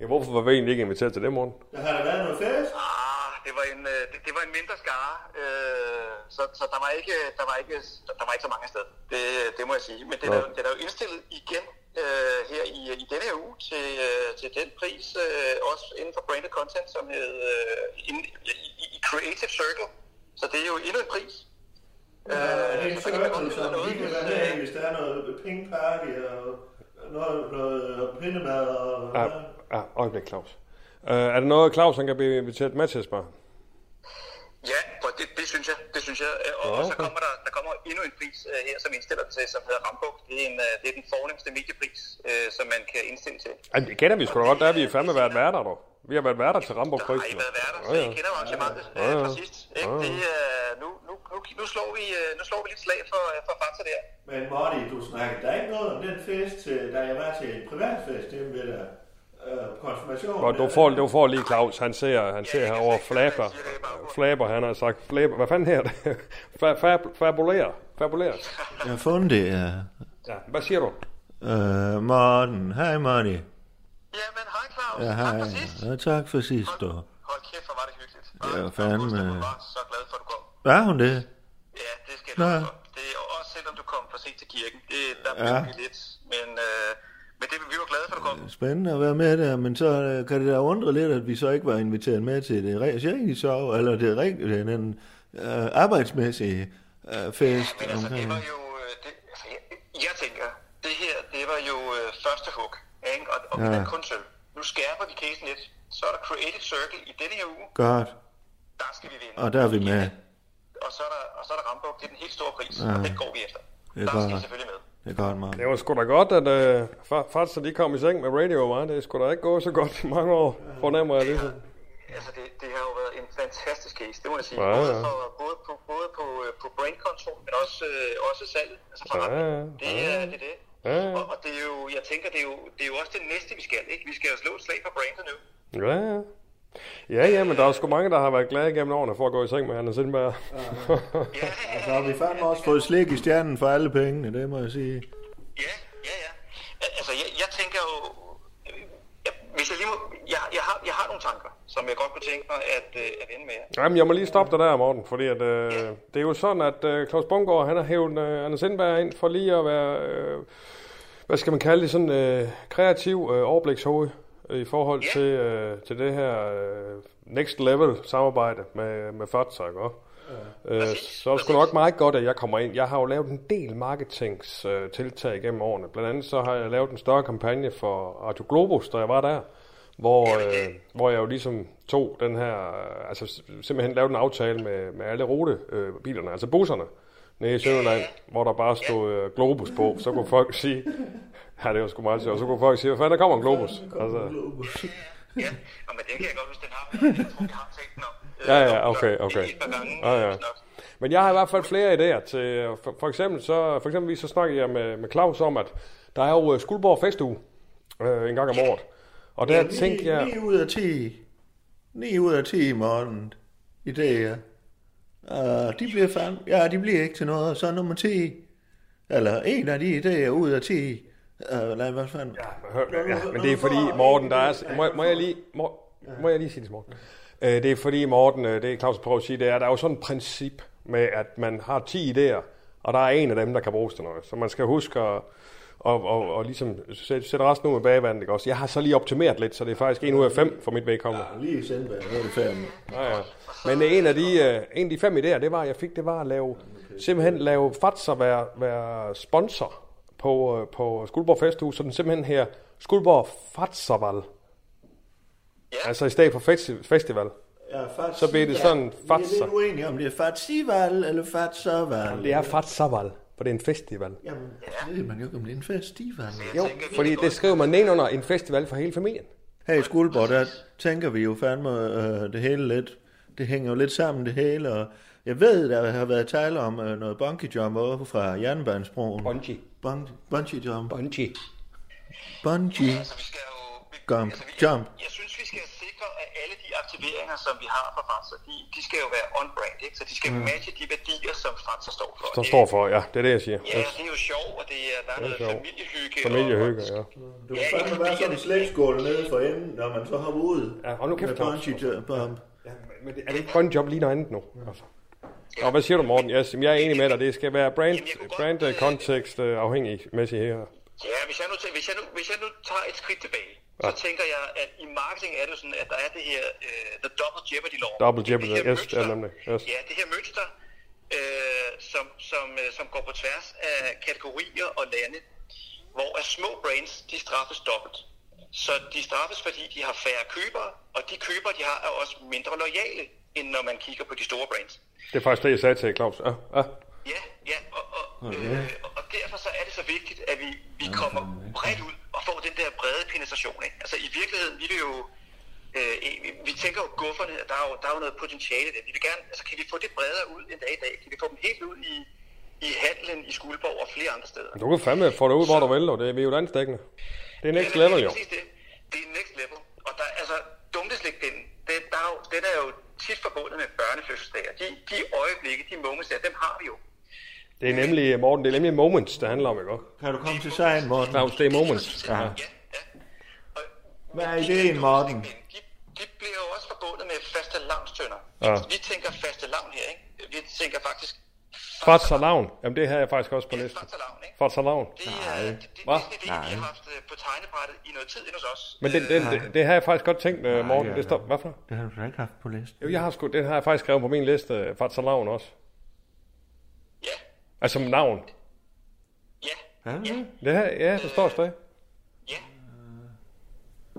Ja, hvorfor var vi egentlig ikke inviteret til det, Morten? Der har der været noget fest? Ah, det var en, øh, det, det var en mindre skare, øh, så, så der var ikke, der var ikke, der var ikke så mange afsted. Det, det må jeg sige. Men det er, jo, det er jo indstillet igen øh, her i, i denne her uge til, øh, til den pris, øh, også inden for branded content, som hed øh, in, i, i, Creative Circle. Så det er jo endnu en pris. Ja, er det en så noget, vi kan hvis, være øh, der er noget pink party og noget, noget pindemad og... Ja, ja øjeblik, Claus. Uh, er det noget, Claus han kan blive inviteret med til, spørger? Ja, og det, det synes jeg. Det synes jeg. Og, Ja, og så okay. kommer der, der kommer endnu en pris uh, her, som indstiller til, som hedder Rambuk. Det er, en, uh, det er den fornemmeste mediepris, uh, som man kan indstille til. Jamen, det kender vi sgu da godt, der er vi fandme været værter, dog. Vi har været værter til Rambo-prisen. Har I været værter, Ja, så ja. I kender arrangementet Ja, ja. fra sidst. Ikke? Ja, ja. Det, uh, nu, nu, nu, nu, slår vi, uh, nu slår vi lidt slag for, uh, for Fakta der. Men Marty, du snakkede der ikke noget om den fest, da jeg var til en privatfest hjemme ved dig. Øh, konfirmation. Godt, du får, du får lige Claus, han ser, han ser herovre flaber, flaber, han har sagt flaber, hvad fanden her det? Fa- fab- Fabulerer, fabulerer. Jeg har fundet det, ja. Ja, hvad siger du? Øh, Morten. Hej, Marty. Jamen, hej Claus. Ja, hej. Ja, tak for sidst, du. Hold kæft, hvor var det hyggeligt. Det var fandme... Jeg var så glad for, at du kom. Var hun det? Ja, det skal jeg for. Det er også selvom du kom for sent til kirken. Det, der Ja. ja. vi lidt. Men, øh, men det, vi var glade for, at du kom. Spændende at være med der, men så øh, kan det da undre lidt, at vi så ikke var inviteret med til det rigtige sov, eller det rigtige, den øh, arbejdsmæssige øh, fest. Men altså, det var jo... øh, Det, altså, jeg, jeg tænker, det her, det var jo øh, første hug. Ikke? Og, og Ja. ja. kun sølv. Nu skærper vi casen lidt. Så er der Creative Circle i denne her uge. Godt, Der skal vi vinde. og der er vi med. Og så er der, og så er der Rambuk. Det er den helt store pris. Ja. Og den går vi efter. Det er Der skal vi godt. selvfølgelig med. Det er godt, Martin. Det var sgu da godt, at øh, fa- faktisk at de kom i seng med radio, var det skulle da ikke gå så godt i mange år, fornemmer jeg ligesom. Altså, det, det har jo været en fantastisk case, det må jeg sige. Ja, Både, ja. for, både på, både på, øh, på brain control, men også, øh, også salget. Altså Ja, forretningen. ja, Det ja. er det. Er det. Ja, ja. Og, og det er jo, jeg tænker, det er, jo, det er jo også det næste, vi skal, ikke? Vi skal jo slå et slag for brandet nu. Ja, ja. Ja, ja, men der er sgu mange, der har været glade gennem årene for at gå i seng med Anders Sindberg. Og så har vi fandme også fået slik i stjernen for alle pengene, det må jeg sige. Ja, ja, ja. Al- Altså, jeg, jeg tænker jo... Jeg, hvis jeg lige må... Jeg, jeg, har, jeg har nogle tanker, som jeg godt kunne tænke mig at, øh, at vende med jer. Jamen, jeg må lige stoppe dig der, Morten, fordi at, øh, det er jo sådan, at øh, Claus Bungård, han har hævet øh, Anders Sindberg ind for lige at være, øh, hvad skal man kalde det, sådan øh, kreativ øh, overblikshoved i forhold til, øh, til det her øh, next level samarbejde med, med Fatsa, ikke? også? Øh, så er det sgu nok meget godt, at jeg kommer ind. Jeg har jo lavet en del marketingstiltag øh, tiltag gennem årene. Blandt andet så har jeg lavet en større kampagne for Radio Globus, da jeg var der, hvor, øh, hvor jeg jo ligesom tog den her, øh, altså simpelthen lavede en aftale med, med alle rutebilerne, øh, bilerne, altså busserne, nede i Sønderland, hvor der bare stod øh, Globus på. Så kunne folk sige, ja det var sgu meget sjovt, så kunne folk sige, hvad fanden der kommer en Globus? Altså, Ja, og men den kan jeg godt huske, den har. Jeg tror, vi har talt den om. Ja, ja, okay, okay. Ja, ja. Men jeg har i hvert fald flere idéer til, for, for eksempel så, for eksempel så snakker jeg med, med Claus om, at der er jo øh, Skuldborg Festuge øh, en gang om året. Og der Ja, tænker jeg... 9 ud af 10. 9 ud af 10 i morgen. Idéer. Uh, de bliver fandme, ja, de bliver ikke til noget. Så nummer 10. Eller en af de idéer ud af 10. Uh, nej, hvad fanden? Hør, ja, men det er fordi, Morten, der er... Må, må jeg lige... Må, må jeg lige sige det, Morten? Øh, det er fordi, Morten, øh, det er Claus prøver at sige, det er, der er jo sådan et princip med, at man har 10 idéer, og der er en af dem, der kan bruges til noget. Så man skal huske at og, og, og ligesom sætte, sætte resten ud med bagvandet, ikke også? Jeg har så lige optimeret lidt, så det er faktisk en ud af fem for mit vedkommende. Ja, lige Sindberg, nu er det fem. Ja, ja. Men øh, en af de, øh, en af de fem idéer, det var, jeg fik, det var at lave, simpelthen lave Fatser være, være sponsor på, øh, på Skuldborg Festhus, så den simpelthen her Skuldborg Fatserval. Ja. Altså i stedet for festi- festival. Ja, fat Så bliver det sådan Vi er lidt uenige om det er Fatsival eller Fatserval. Det er Fatserval, for det er en festival. Jamen, det ved man jo ikke, om det er en festival. Jo, fordi det skriver man ned under en festival for hele familien. Her i Skuldborg, der tænker vi jo fandme øh, det hele lidt. Det hænger jo lidt sammen, det hele. Og jeg ved, der har været tale om øh, noget bungee jump over fra Jernbanesbroen. Bungee. Bungee, bungee jump. Bungee. Bungee. Jump. Jump. Jeg synes, vi skal sikre, at alle de aktiveringer, som vi har fra Franser, de, de skal jo være on-brand, ikke? Så de skal Mm. matche de værdier, som Franser står for. Der står for, ja, det er det, jeg siger. Ja, det er jo sjovt, og det er, der er Det er noget familiehygge. Familiehygge, ja. Du kan fandme være sådan en slægtskål nede for enden, når man så hopper ud. Ja, og nu kæft, bungee jump. Men det- er det ikke grøn job lige noget andet nu? Altså. Og hvad siger du, Morten? Yes, jamen, jeg er enig med dig. Det skal være brand, brand uh, kontekst uh, afhængig mæssigt her. Ja, hvis jeg, nu, tæ- hvis, jeg nu, hvis jeg nu tager et skridt tilbage, Ja. så tænker jeg, at i marketing er det sådan, at der er det her uh, The Double Jeopardy Law. Double jeopardy, Det her yes, mønster, ja, nemlig. Yes. Ja, det her mønster, øh, som, som, øh, som går på tværs af kategorier og lande, hvor at små brands, de straffes dobbelt. Så de straffes, fordi de har færre købere, og de købere, de har, er også mindre lojale, end når man kigger på de store brands. Det er faktisk det, jeg sagde til Claus. Ja, ja. Ja, ja, og, og, Okay. øh, og derfor så er det så vigtigt, at vi, vi kommer bredt ud og får den der brede penetration. Ikke? Altså i virkeligheden, vi vil jo, øh, vi, tænker jo gufferne, der er jo, der er jo noget potentiale der. Vi vil gerne, altså kan vi få det bredere ud en dag i dag? Kan vi få dem helt ud i, i handlen i Skuldborg og flere andre steder? Du kan fandme få det ud, hvor du vil, og det er vi jo landsdækkende. Det er next level, jo. Det. Det er next level. Og der, altså, dumteslik, den, den, der er jo, den er jo tit forbundet med børnefødselsdager. De, de øjeblikke, de moments der, dem har vi jo. Det er nemlig, Morten, det er nemlig moments, det handler om, ikke også? Kan du komme til sagen, Morten? Claus, det er moments. Ja. Hvad er ideen, Morten? De bliver jo også forbundet med faste lavnstønder. Ja. Vi tænker faste lavn her, ikke? Vi tænker faktisk, Fatsalavn. Jamen, det har jeg faktisk også på listen. Fatsalavn. Nej. Hvad? vi har haft øh, på tegnebrættet i noget tid inde hos os. Men det, det, det, det har jeg faktisk godt tænkt, øh, Morten. ja, Det står, hvad for? Det har du da ikke haft på listen. Jo, jeg har sgu, det har jeg faktisk skrevet på min liste, øh, Fatsalavn også. Ja. Altså som navn. Ja. Det her, ja, der står stadig.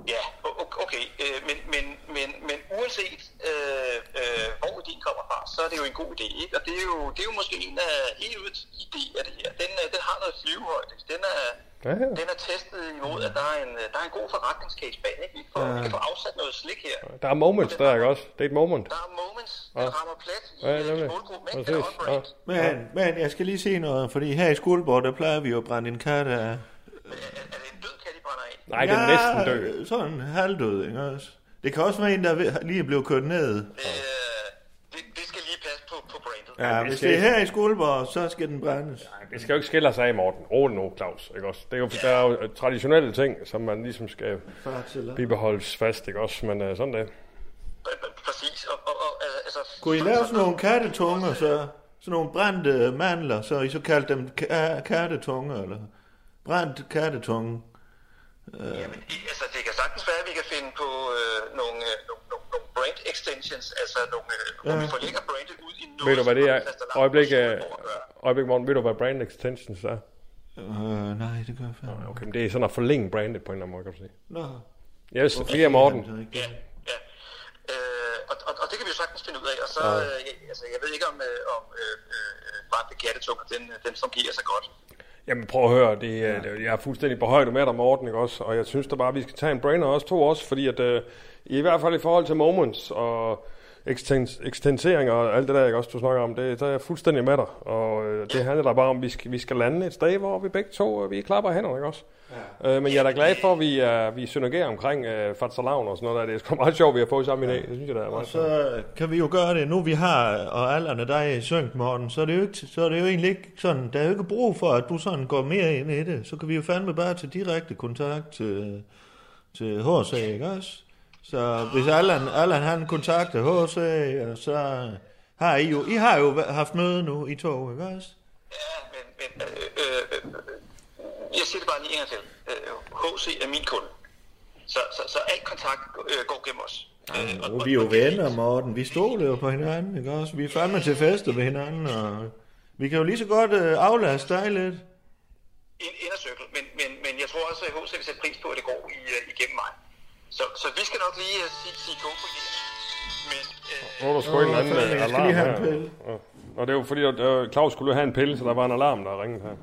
Ja, o- o- okay. Øh, men, men, men, men uanset øh, øh, hvor ideen kommer fra, så er det jo en god idé. Ikke? Og det er, jo, det er jo måske en af helt ud idé af det her. Den, øh, den har noget flyvehøjde. Den er, Ja, ja. den er testet imod, at der er en, øh, der er en god forretningscase bag. Ikke? Vi, får, Ja. vi kan få afsat noget slik her. Der er moments der, ikke også? Det er et moment. Der er moments, Ja. der rammer plet i, Ja, ja, i målgruppen. Ikke? Den er. Ja. Men, men jeg skal lige sige noget, fordi her i Skuldborg, der plejer vi jo at brænde en kat af. Nej, den er næsten død. sådan halvdød, ikke også? Det kan også være en, der er lige er blevet kørt ned. Ja, hvis det er her i Skuldborg, så skal den brændes. Det skal jo ikke skille sig af, Morten. Rolig nu, Claus. Ikke også? Det er jo, der er jo traditionelle ting, som man ligesom skal bibeholdes fast, ikke også? Men uh, sådan det. Præcis. Og, og, og, altså, Kunne I lave sådan nogle kattetunger, så? Sådan nogle brændte mandler, så I så kaldte dem ka- kattetunger, eller? Brændt kattetunge. Øh, altså, det kan sagtens være, at vi kan finde på øh, nogle, øh, extensions, altså nogle, øh, hvor Ja. vi forlægger brandet ud i noget, Ved du, hvad det er? har Øjeblik, uh, øjeblik Morten. Ved du, hvad brand extensions er? øh, nej, det gør jeg fandme. Okay, men det er sådan at forlænge brandet på en eller anden måde, kan du sige. Nå. Yes, flere Morten. Ja, ja. Øh, og, og, og det kan vi jo sagtens finde ud af. Og så, Ja. øh, jeg- altså, jeg ved ikke om, øh, om øh, øh, brændte kattetunger, den, den fungerer så godt. Jamen prøv at høre, det, er, det, jeg er fuldstændig på højde med dig, Morten, ikke også? Og jeg synes da bare, at vi skal tage en brainer også to også, fordi at, øh, i hvert fald i forhold til moments, og ekstens, ekstensering og alt det der, ikke også, du snakker om, det, der er jeg fuldstændig med dig. Og øh, det handler der bare om, at vi skal, vi skal lande et sted, hvor vi begge to, øh, vi klapper hænderne, ikke også? Ja. Øh, men jeg er da glad for, at vi, er, vi synergerer omkring øh, Fatsalavn og sådan noget der. Det er sgu meget sjovt, vi har fået sammen i dag. Det synes jeg, der er Og meget sjovt. så kan vi jo gøre det, nu vi har, og alderne dig syngt, Morten, så er, det jo ikke, så er det jo egentlig ikke sådan, der er jo ikke brug for, at du sådan går mere ind i det. Så kan vi jo fandme bare tage direkte kontakt til, til HC, ikke også? Så hvis Allan, Allan han kontakter HC, og så har I jo, I har jo haft møde nu i tog, ikke også? Øh, øh, jeg siger det bare lige en gang til. Øh, HC er min kunde. Så, så, så al kontakt øh, går gennem os. Øh, Ja, nu er vi jo venner, Morten. Vi stoler jo på hinanden, ikke også? Vi er fandme til fester med hinanden, og vi kan jo lige så godt øh, aflaste dig lidt. indercirkel, men, men, men jeg tror også, at HC vil sætte pris på, at det går i, uh, igennem mig. Så, så vi skal nok lige uh, sige, sige go for det. Men øh, Nu er der sgu en eller anden øh, jeg skal alarm lige have en her. pille. Ja. Og det er jo fordi, at øh, Claus skulle have en pille, så der var en alarm, der ringede her.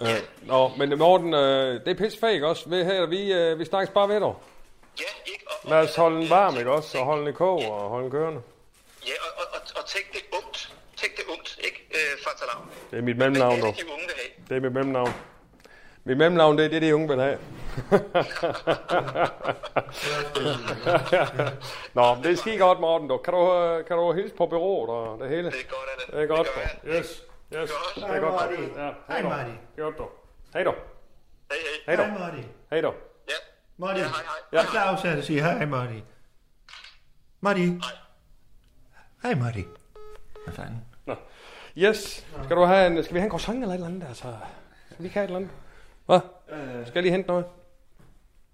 Øh, nå, men Morten, øh, det er pisse fake også. Ved her, vi, øh, vi snakkes bare ved dig. ja, ikke? Og, Lad os holde den varm, ikke også? Og holde den i kog og holde den kørende. ja, og, og, og, og tænk det ungt. Tænk det ungt, ikke? Øh, Fatalam. Det er mit mellemnavn, dog. Det er mit mellemnavn. Mit mellemnavn, det er det, de unge vil have. Nå, det er skide godt, Morten. Du. Kan, du, øh, kan du hilse på bureauet og det hele? Det er godt, Allan. Det er godt, Det. Yes. Yes. Det er godt, Marty. du. Ja, Hej. Marty. Godt, du. Hej du. Hej, hej. Hej Hej. Marty. Hej du. Ja. Marty. Ja, hej, hej. Ja. Claus er det siger hej, Marty. Marty. Hej, Marty. Hvad fanden? Nå. Yes. Skal du have en, skal vi have en croissant eller et eller andet? Altså, skal vi ikke have et eller andet? Hvad? Skal jeg lige hente noget?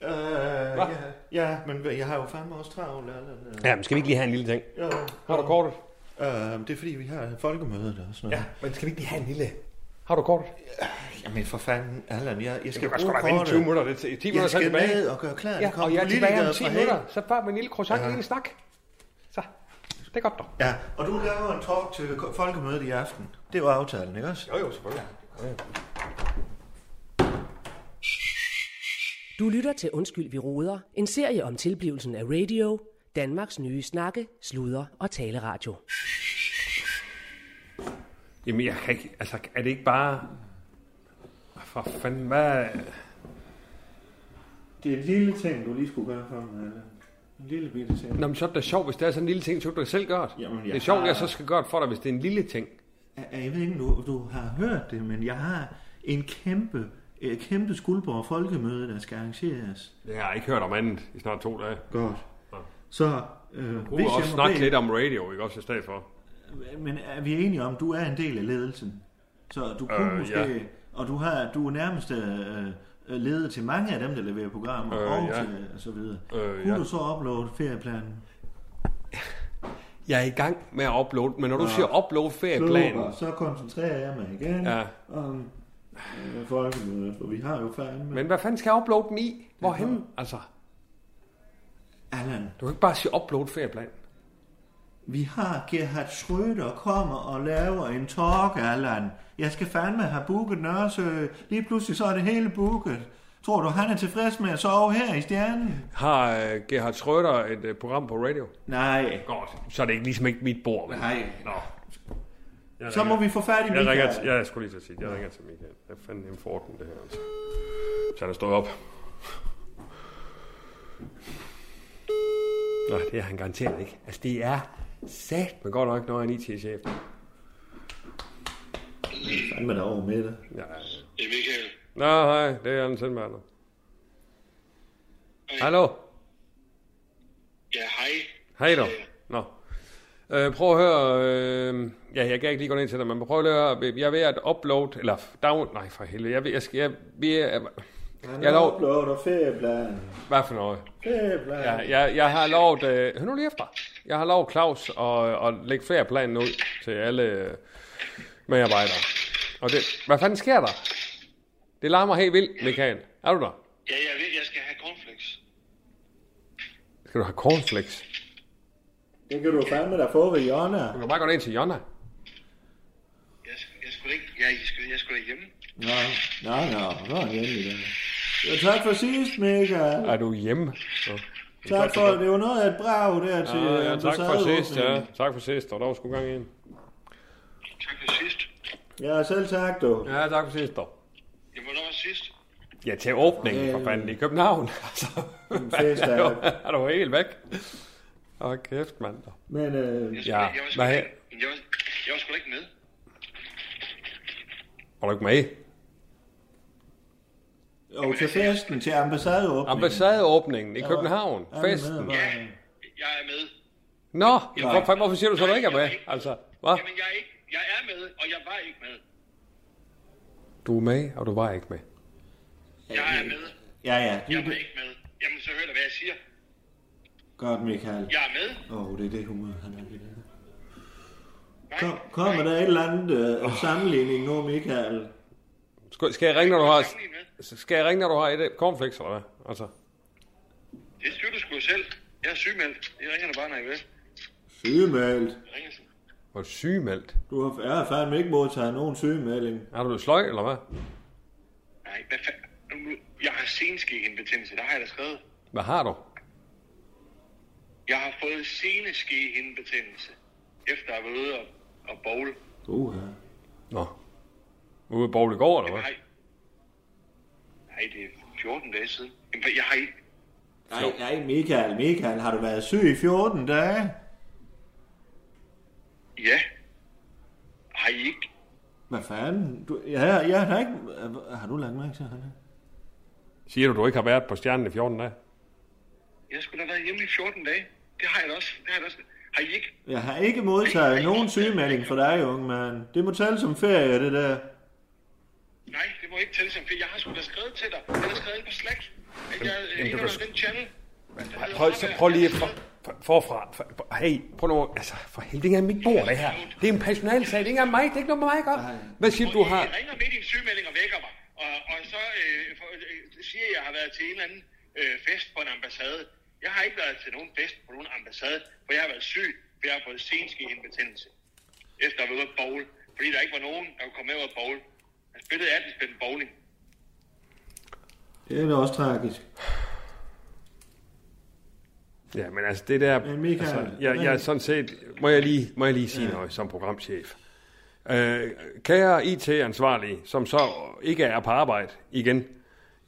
Øh, ja, ja, men jeg har jo fandme også travlt. Allan. Ja, men skal vi ikke lige have en lille ting? Jo. Har du kortet? Øh, det er fordi, vi har folkemødet og sådan noget. Ja, men skal vi ikke lige have en lille... Har du kortet? Jamen for fanden, Allan, jeg, jeg skal bruge da vente kortet. 20 minutter. Det er 10 minutter Jeg så er skal tilbage. ned og gøre klar. Ja, og jeg er tilbage om politikere 10 fra minutter. Så bare med en lille croissant, Ja. ja. en snak. Så, det er godt dog. Ja, og du laver en talk til folkemødet i aften. Det er jo aftalen, ikke også? Jo, jo, selvfølgelig. Ja. Du lytter til Undskyld, vi råder. En serie om tilblivelsen af radio. Danmarks nye snakke, sludre og taleradio. Jamen, jeg kan ikke... Altså, er det ikke bare... For fanden, hvad... Det er en lille ting, du lige skulle gøre for mig. En lille bitte ting. Nå, men så er det da sjovt, hvis det er sådan en lille ting, så du selv gøre det. Jamen, jeg det er sjovt, har- jeg så skal gøre det for dig, hvis det er en lille ting. Jeg, jeg ved ikke, du, du har hørt det, men jeg har en kæmpe, et kæmpe Skuldborg folkemøde, der skal arrangeres. Jeg har ikke hørt om andet i snart to dage. Godt. Så øh, Du kunne også snakke lidt om radio, ikke også i stedet for? Men er vi enige om, du er en del af ledelsen? Så du kunne Øh, måske... ja. Og du, har, du er nærmest øh, øh, leder til mange af dem, der leverer programmer, Øh, og ja. til, og så videre. Øh, kunne ja. du så uploade ferieplanen? Jeg er i gang med at uploade, men når du Nå. siger upload ferieplanen... Super, så koncentrerer jeg mig igen Ja. om øh, for vi har jo fandme... Men hvad fanden skal jeg uploade den i? Hvorhen? Altså, Allan, du kan ikke bare sige upload ferieplanen. vi har Gerhard Schröder kommer og laver en talk, Allan. Jeg skal fandme have booket Nørresø. Lige pludselig så er det hele booket. Tror du, han er tilfreds med at sove her i stjernen? Har uh, Gerhard Schröder et uh, program på radio? Nej. Godt. Så er det ikke ligesom ikke mit bord. Nej. Nå. Jeg Så må vi få fat i Jeg ringer Michael. til, jeg skulle lige til at sige, jeg ringer til Michael. Jeg fandt en forten, det her. Altså. Så han er stået op. Nå, det er han garanteret ikke. Altså, det er sat men godt nok, når han er IT-chef. Fandme der over med det. Ja. Det er Michael. Nå, hej, det er Anders Sindberg. Hallo? Ja, hej. Hej du. Nå. Øh, prøv at høre, øh, ja, jeg kan ikke lige gå ned til dig, men prøv at høre, jeg er ved at upload, eller down, nej for helvede, jeg, ved- jeg skal, jeg, vi er, Han jeg lov, uploader ferieplanen. hvad for noget? Ferieplanen. Ja, jeg, jeg har lovet, øh, hør nu lige efter, jeg har lovet Claus at, at lægge ferieplanen ud til alle øh, medarbejdere. Og det, hvad fanden sker der? Det larmer helt vildt, Michael. Er du der? Ja, jeg ved, jeg skal have cornflakes. Skal du have cornflakes? Det kan du fandme da få ved Jonna. Du kan bare gå ned til Jonna. Jeg, skal, jeg skulle ikke, jeg, jeg, skulle, jeg skulle ikke hjemme. Nå, nå, nå, nå er hjemme i dag. Ja, tak for sidst, Michael. Er du hjemme? Så. Tak for, det var noget af et brag der til Ja, ja, tak for sidst, ja. Tak for sidst, og der var sgu gang ind. Tak for sidst. Ja, selv tak, du. Ja, tak for sidst, dog. Jeg må nok sidst. Ja, til åbningen for fanden i København. Altså, En fest er, er du, er du helt væk? Åh, kæft, mand. Men øh, Ja, Jeg var her? ikke- jeg var, jeg var sgu ikke med. Var du ikke med? og til festen, til ambassadeåbningen. Ambassadeåbningen i København. alle Festen. medarbejdere. Jeg er med. Nå, hvorfor, hvorfor siger du så, at du ikke er med? Altså, hvad? Jamen, jeg er, ikke, jeg er med, og jeg var ikke med. Du er med, og du var ikke med. Jeg er med. Ja, ja. Jeg var ikke med. Jamen, så hør da, hvad jeg siger. Godt, Michael. Jeg er med. Åh, oh, det er det humør, han er i det. Kom, kommer der et eller andet uh, sammenligning nu, Michael? Skal, skal jeg ringe, når du har... Skal jeg ringe, når du har et cornflakes, eller hvad? Altså, Det styrer du sgu selv. Jeg er sygemeldt. Jeg ringer da bare, når jeg vil. Sygemeldt. Jeg ringer du sygemeldt? Du har, jeg har fandme ikke modtaget nogen sygemelding. Er du blevet sløj, eller hvad? Nej, hvad fanden? Jeg har senskehindebetændelse. Der har jeg da skrevet. Hvad har du? Jeg har fået seneskehindebetændelse. Efter at have været ude og, og bowl. Uh, Nå. Ude at bowl i går, eller hvad? Nej. Nej, det er 14 dage siden. Jamen, jeg har ikke... Nej, nej, Michael, Michael, har du været syg i 14 dage? Ja. Har I ikke? Hvad fanden? Du, ja, jeg har ikke... Har du lagt mærke til, er? Siger du, du ikke har været på stjernen i 14 dage? Jeg skulle da have været hjemme i 14 dage. Det har jeg da også. Det har jeg da også. Har I ikke? Jeg har ikke modtaget nogen sygemelding for dig, unge mand. Det må tælle som ferie, det der. Nej, det må ikke tælle som ferie. Jeg har sgu da skrevet til dig. Jeg har skrevet ind på Slack. At jeg er Jamen, inde du under kan- den channel. Prøv, så prøv lige for, for, forfra. For, hey, prøv nu, altså, for helvede, det er ikke mit bord, det her. Det er en personalsag, det er ikke mig, det er ikke noget med mig, ikke? Hvad siger du, du har? I ringer midt i en sygemelding og vækker mig. Og, og så øh, for, øh, siger jeg, at jeg har været til en eller anden øh, fest på en ambassade. Jeg har ikke været til nogen fest på nogen ambassade, for jeg har været syg, for jeg har fået senskehindebetændelse. Efter at have været ude at bowl. Fordi der ikke var nogen, der kunne komme med ud at bowl. Jeg spillede 18 spil bowling. Det er da også tragisk. Ja, men altså det der... Men Michael, altså, jeg, jeg er sådan set... Må jeg lige, må jeg lige sige ja. noget som programchef? Øh, kære IT-ansvarlige, som så ikke er på arbejde igen,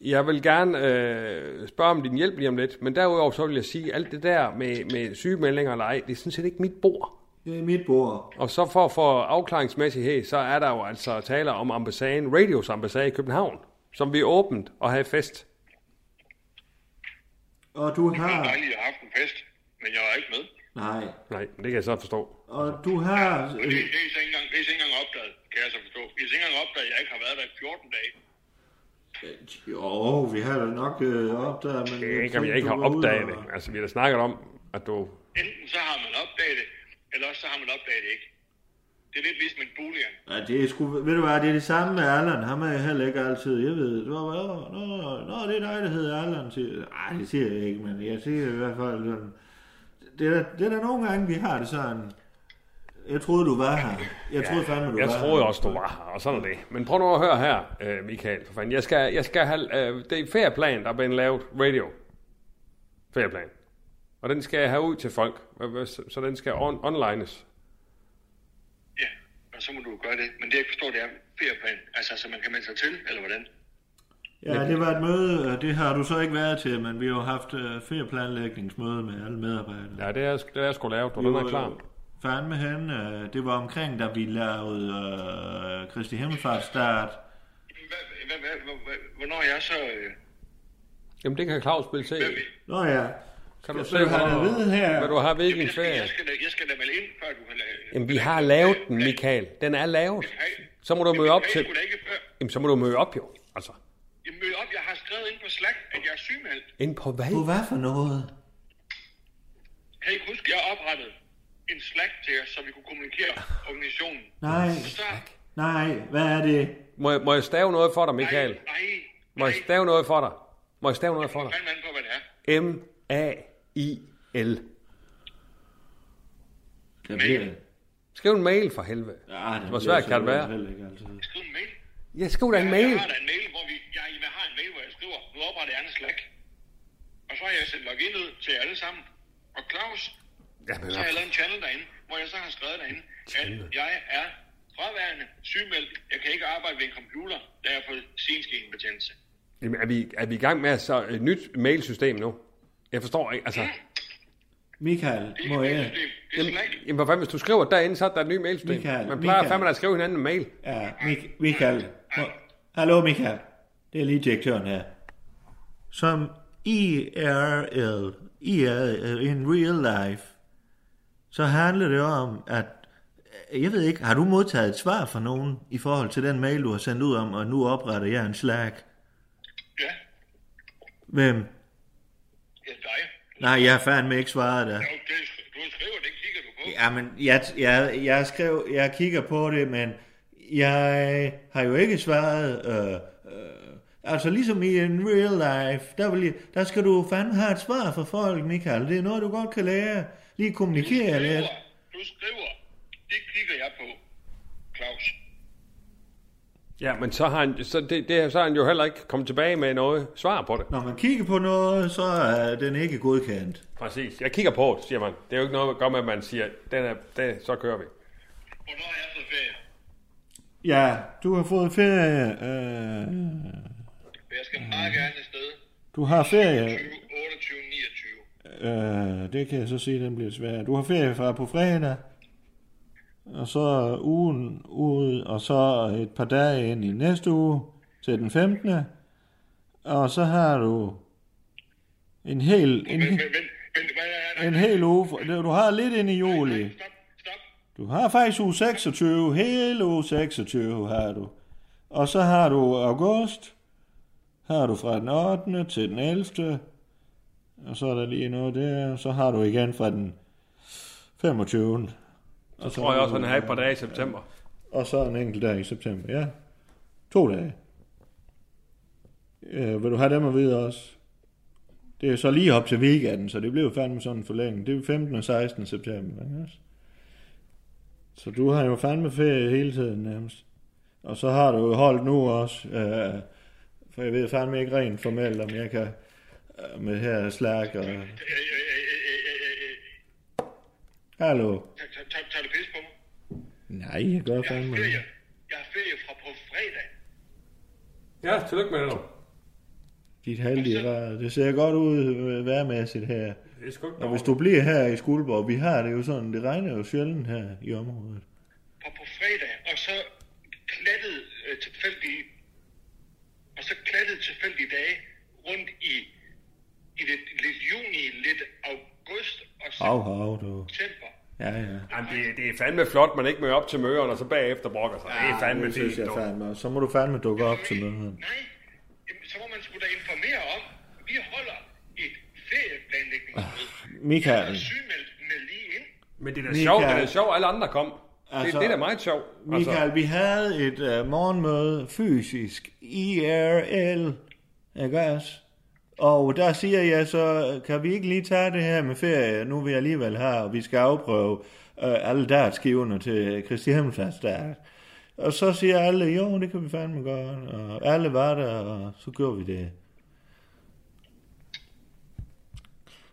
jeg vil gerne øh, spørge om din hjælp lige om lidt, men derudover så vil jeg sige, alt det der med, med sygemeldinger eller ej, det er sådan set ikke mit bord. Det er mit bord. Og så for, for afklaringsmæssighed, så er der jo altså taler om ambassaden, Radios ambassade i København, som vi åbent og have fest. Og du Det var har... dejligt at have haft en fest, men jeg var ikke med. Nej. Nej, det kan jeg så forstå. Og du har... Og det, det, er så ikke engang, det er så ikke engang opdaget, kan jeg så forstå. I har så ikke engang opdaget, at jeg ikke har været der i 14 dage. Jo, vi har da nok øh, opdaget, men... Det er ikke, om jeg ikke har opdaget det. Altså, vi har da snakket om, at du... Enten så har man opdaget det, eller også så har man opdaget det ikke. Det er lidt ligesom en boligen. Ja, det er sgu, ved du hvad, det er det samme med Allan. Ham er jeg heller ikke altid. Jeg ved, du har været, nå, nå, det er dig, der hedder Allan. Siger, Ej, det siger jeg ikke, men jeg siger i hvert fald sådan. Det er, det er der nogle gange, vi har det sådan. Jeg troede, du var her. Jeg troede fandme, du jeg var troede her. også, du var her, og sådan er det. Men prøv nu at høre her, øh, Michael. For fanden. Jeg skal, jeg skal have... Øh, det er ferieplan, der er blevet lavet radio. Ferieplan. Og den skal jeg have ud til folk, øh, så den skal on, onlines. Og så må du gøre det. Men det jeg ikke forstår, det er ferieplan. Altså, så man kan melde sig til, eller hvordan? Ja, det var et møde, og det har du så ikke været til, men vi har jo haft uh, ferieplanlægningsmøde med alle medarbejdere. Ja, det er, det er jeg sgu lavet, og den er klar. Fandme hen, uh, det var omkring, da vi lavede uh, Kristi Himmelfart start. Hvad- hvad- hvad- hvad- Hvornår er jeg så... Øh, Jamen, det kan Claus spille til. Nå ja. Kan du se, du det at vide her? hvad du har hvilken jeg, skal, ferie? jeg, skal da, jeg skal da melde ind, før du kan lave... Jamen, vi har lavet den, Michael. Den er lavet. Så må du møde op til... Jamen, så må du møde op, jo. Altså, Jeg møder op, jeg har skrevet ind på Slack, at jeg er sygemeldt. ind på hvad? På hvad for noget? Kan I ikke huske, jeg oprettede en Slack til jer, så vi kunne kommunikere organisationen? Nej, Så, nej, hvad er det? Må jeg, må jeg stave noget for dig, Michael? nej, Må jeg stave noget for dig? Må jeg stave noget for dig? an på, hvad det er. M-A-I-L. Det bliver... Skriv en mail for helvede. Ja, Hvor svært kan det være? Skriv en mail. Ja, skriv da en Jeg mail. har da en mail, hvor vi... Jeg, jeg har en mail, hvor jeg skriver, nu opretter jeg en Slack. Og så har jeg sendt login ud til alle sammen. Og Claus, Jamen, så har jeg lavet en channel derinde, hvor jeg så har skrevet derinde, at jeg er fraværende, sygemeldt, jeg kan ikke arbejde ved en computer, da jeg har fået sinskindbetændelse. Jamen, er, vi, er vi i gang med så et nyt mailsystem nu? Jeg forstår ikke, altså... Michael, må jeg... Jamen, jamen, hvad fanden, hvis du skriver derinde, så er der et nyt mailsystem. Michael, Man plejer Michael. fandme at skrive hinanden en mail. Ja, Mik- Michael. Må... Hallo, Michael. Det er lige direktøren her. Som IRL, IRL, in real life, så handler det om, at jeg ved ikke, har du modtaget et svar fra nogen i forhold til den mail, du har sendt ud om, og nu opretter jeg en Slack? Ja. Hvem? Ja, dig. Nej, jeg har fandme ikke svaret der. Jo, det, du skriver, det kigger du på. Jamen, jeg, jeg, jeg, skrev, jeg kigger på det, men jeg har jo ikke svaret. Øh, øh, altså ligesom i en real life, der, vil jeg, der skal du fandme have et svar fra folk, Michael. Det er noget, du godt kan lære. Lige kommunikere lidt. Du skriver, det kigger jeg på, Claus. Ja, men så har han, så det, det, så har han jo heller ikke kommet tilbage med noget svar på det. Når man kigger på noget, så er den ikke godkendt. Præcis. Jeg kigger på, siger man. Det er jo ikke noget at gøre med, at man siger, den er, den, så kører vi. Hvornår har jeg fået ferie? Ja, du har fået ferie. Øh, Jeg skal meget gerne et sted. du har ferie. 28, 29. Øh, det kan jeg så sige, den bliver svær. Du har ferie fra på fredag, og så ugen ud, og så et par dage ind i næste uge til den 15. Og så har du en hel, en, en hel uge. Du har lidt ind i juli. Du har faktisk uge 26, hele uge 26 har du. Og så har du august, har du fra den 8. til den 11. Og så er der lige noget der. Så har du igen fra den 25. Så tror jeg også, han har et par dage i september. Og så en enkelt dag i september, ja. To dage. Øh, vil du have dem at vide også? Det er så lige op til weekenden, så det bliver jo fandme sådan forlænget. Det er jo 15. og 16. september, ikke også? Så du har jo fandme ferie hele tiden nærmest. Og så har du jo holdt nu også, øh, for jeg ved fandme ikke rent formelt, om jeg kan med her slag og... Hallo? Tager, du pis på mig? Nej, jeg gør fandme ikke. Jeg har ferie fra på fredag. Ja, tillykke med det nu. Dit heldige ræd. Det ser godt ud øh, værmæssigt her. Det er sgu ikke Og hvis du bliver her i Skuldborg, vi har det jo sådan, det regner jo sjældent her i området. Fra på fredag, og så klattede øh, tilfældige, og så klattede tilfældige dage rundt i, i lidt, lidt juni, lidt august og Hav, hav, du. september. Ja, ja. Jamen, det, det er fandme flot, man ikke møder op til møderne, og så bagefter brokker sig. det er fandme det synes jeg dog. fandme. Så må du fandme dukke op til mødet. Jamen, så må man sgu da informere om, vi holder et ferieplanlægningsmøde. Michael. Jeg er sygemeldt med lige ind. Men det er da Michael. sjovt, det er da sjovt, alle andre kom. Altså, Altså, det, det er da meget sjovt. Altså, Michael, vi havde et uh, morgenmøde fysisk. IRL. Ikke også? Og der siger jeg så, kan vi ikke lige tage det her med ferie, nu vi alligevel har, og vi skal afprøve uh, alle dartskiverne til Kristi Himmelfartsdag. Og så siger alle, jo, det kan vi fandme godt. Og alle var der, og så gjorde vi det.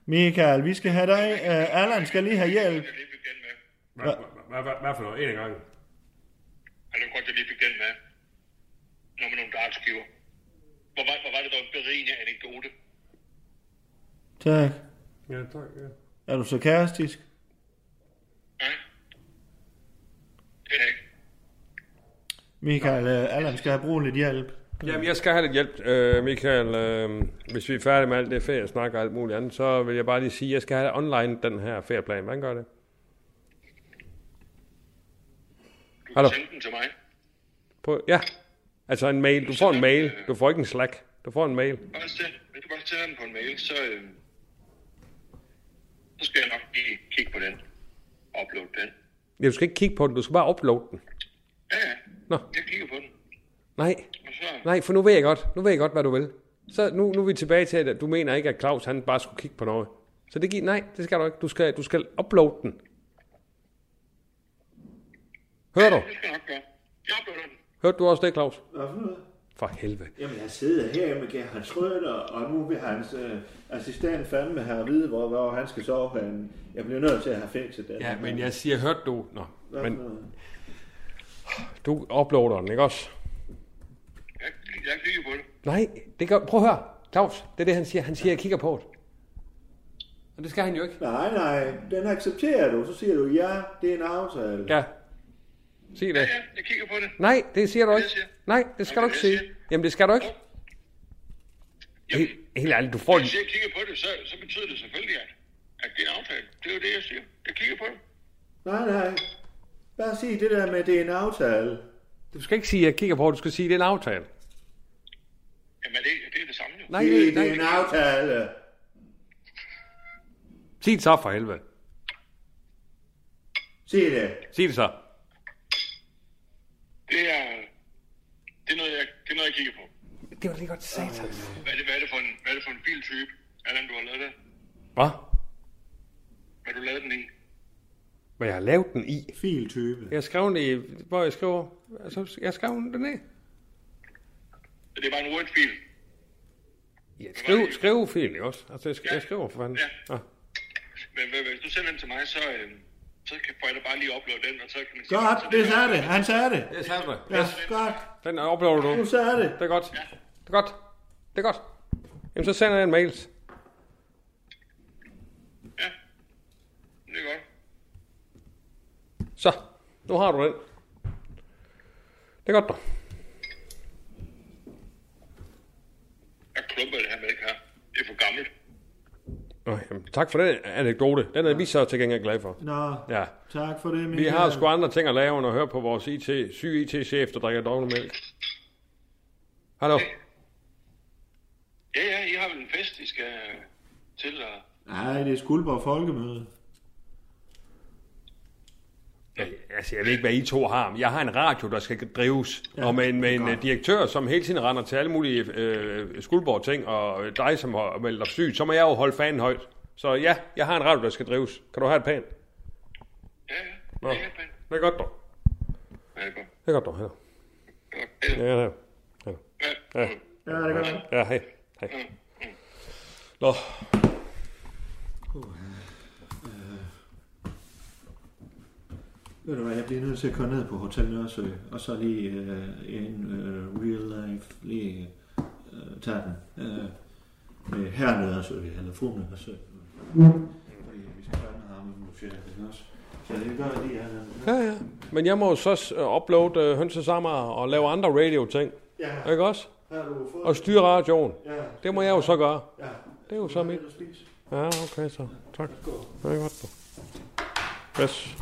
Michael, vi skal have dig. Uh, Allan skal lige have hjælp. hvad, hvad, hvad, hvad for noget? En gang. Er det godt, jeg lige begynde med? Når man nogle dartskiver. Hvor var, hvor var det dog en berigende anekdote? Tak. Ja, tak, ja. Er du sarkastisk? Det er ikke. Michael, uh, Allan skal have brug lidt hjælp. Jamen, jeg skal have lidt hjælp, øh, Michael. Øh, hvis vi er færdige med alt det feriesnak og alt muligt andet, så vil jeg bare lige sige, at jeg skal have online den her ferieplan. Hvordan gør det? Du Hallo? den til mig. På, ja, altså en mail. Du får en mail. Du får ikke en slack. Du får en mail. Bare du bare sender den på en mail, så, øh, så skal jeg nok lige kigge på den. Upload den. Ja, du skal ikke kigge på den. Du skal bare uploade den. Ja, ja. Nå. Jeg kigger på den. Nej, så, nej, for nu ved jeg godt. Nu ved jeg godt, hvad du vil. Så nu, nu er vi tilbage til, at du mener ikke, at Claus han bare skulle kigge på noget. Så det giver, nej, det skal du ikke. Du skal, du skal uploade den. Hører du? det skal jeg nok gøre. Jeg uploader den. Hørte du også det, Claus? For helvede. Jamen, jeg sidder her med Gerhard Schröder, og nu vil hans øh, assistent fandme have at vide, hvor, hvor han skal sove henne. Jeg bliver nødt til at have fikset det. Ja, men jeg siger, hørte du... Nå, Hvad men for noget? du uploader den, ikke også? Jeg, jeg kigger på det. Nej, det gør... Prøv at høre. Claus, det er det, han siger. Han siger, jeg kigger på det. Og det skal han jo ikke. Nej, nej, den accepterer du. Så siger du, ja, det er en aftale. Ja. Sig det. Ja, jeg kigger på det. Nej, det siger du Det ikke. siger. Nej, det skal du Jamen, ikke det sige. Jamen, det skal du ikke. Helt, helt ærligt, du får... Når jeg kigger på det, så, så betyder det selvfølgelig, at, at det er en aftale. Det er jo det, jeg siger. Jeg kigger på det. Nej, nej. Bare sig det der med, at det er en aftale. Du skal ikke sige, at jeg kigger på det. Du skal sige, at det er en aftale. Jamen, det, det er det samme jo. Nej, det, det nej. er en aftale. Sig det så for helvede. Sig det. Sig det så. Det er, det er, noget, jeg, er kigger på. Det var lige godt satans. Hvad er det, hvad er det, for, en, hvad er det for en filtype, Allan, du har lavet det? Hvad? Hvad har du lavet den i? Hvad jeg har lavet den i? Filtype. Jeg skrev den i... Hvor jeg skriver... Altså, jeg skrev den ned. Det er bare en Word-fil. Ja, skriv, skriv fil, ikke også? Altså, jeg, sk- jeg skriver for fanden. Ja. Ja. Men hvad- hvis du sender den til mig, så, øh, så kan da bare lige uploade den, og så kan man Godt, så det sagde det. Han sagde det. Det sagde du. Ja, godt. Den uploader du. Du sagde det. Det er godt. Det er godt. Det er godt. Jamen, så sender jeg en mail. Det er godt. Så, nu har du den. Det er godt, dog. Jeg klumper det her med her. Det er for gammelt. Nå, jamen, tak for den anekdote. Den er vi så til gengæld glade for. Nå, Ja. tak for det, Vi Michael. har sgu andre ting at lave, end at høre på vores IT, syge IT-chef, der drikker dognemælk. Hallo? Ja, ja, I har vel en fest, I skal til at... Nej, det er Skuldborg Folkemøde. Ja, altså, jeg ved ikke, hvad I to har, men jeg har en radio, der skal drives, Ja, ja, og med en, med en godt. øh, direktør, som hele tiden render til alle mulige øh, skuldborg-ting, og øh, dig, som har meldt dig syg, så må jeg jo holde fanen højt. Så ja, jeg har en radio, der skal drives. Kan du have et pænt? Ja, ja. Nå, pænt. det er godt dog. Ja, det er godt. Det er godt dog, her. Ja, ja, ja. Ja, ja. Ja, det er godt. Ja, hej. hej. Nå, Ved du hvad, jeg bliver nødt til at køre ned på Hotel Nørresø, og så lige øh, en øh, real life, lige øh, tage den øh, med herr Nørresø, eller fru Nørresø. Fordi vi skal have med budgettet, ikke også? Så det gør jeg lige, ja, ja. Men jeg må jo så øh, uploade øh, hønsesammer og lave andre radio-ting. Ja. Ikke også? Du Og styre radioen. Ja. Det må jeg jo så gøre. Ja. Det er jo så mit. Du? Ja, okay så. Tak. Det er godt. Yes.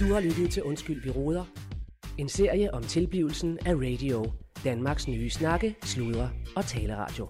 Du har lyttet til Undskyld, vi råder. En serie om tilblivelsen af radio. Danmarks nye snakke, sludre og taleradio.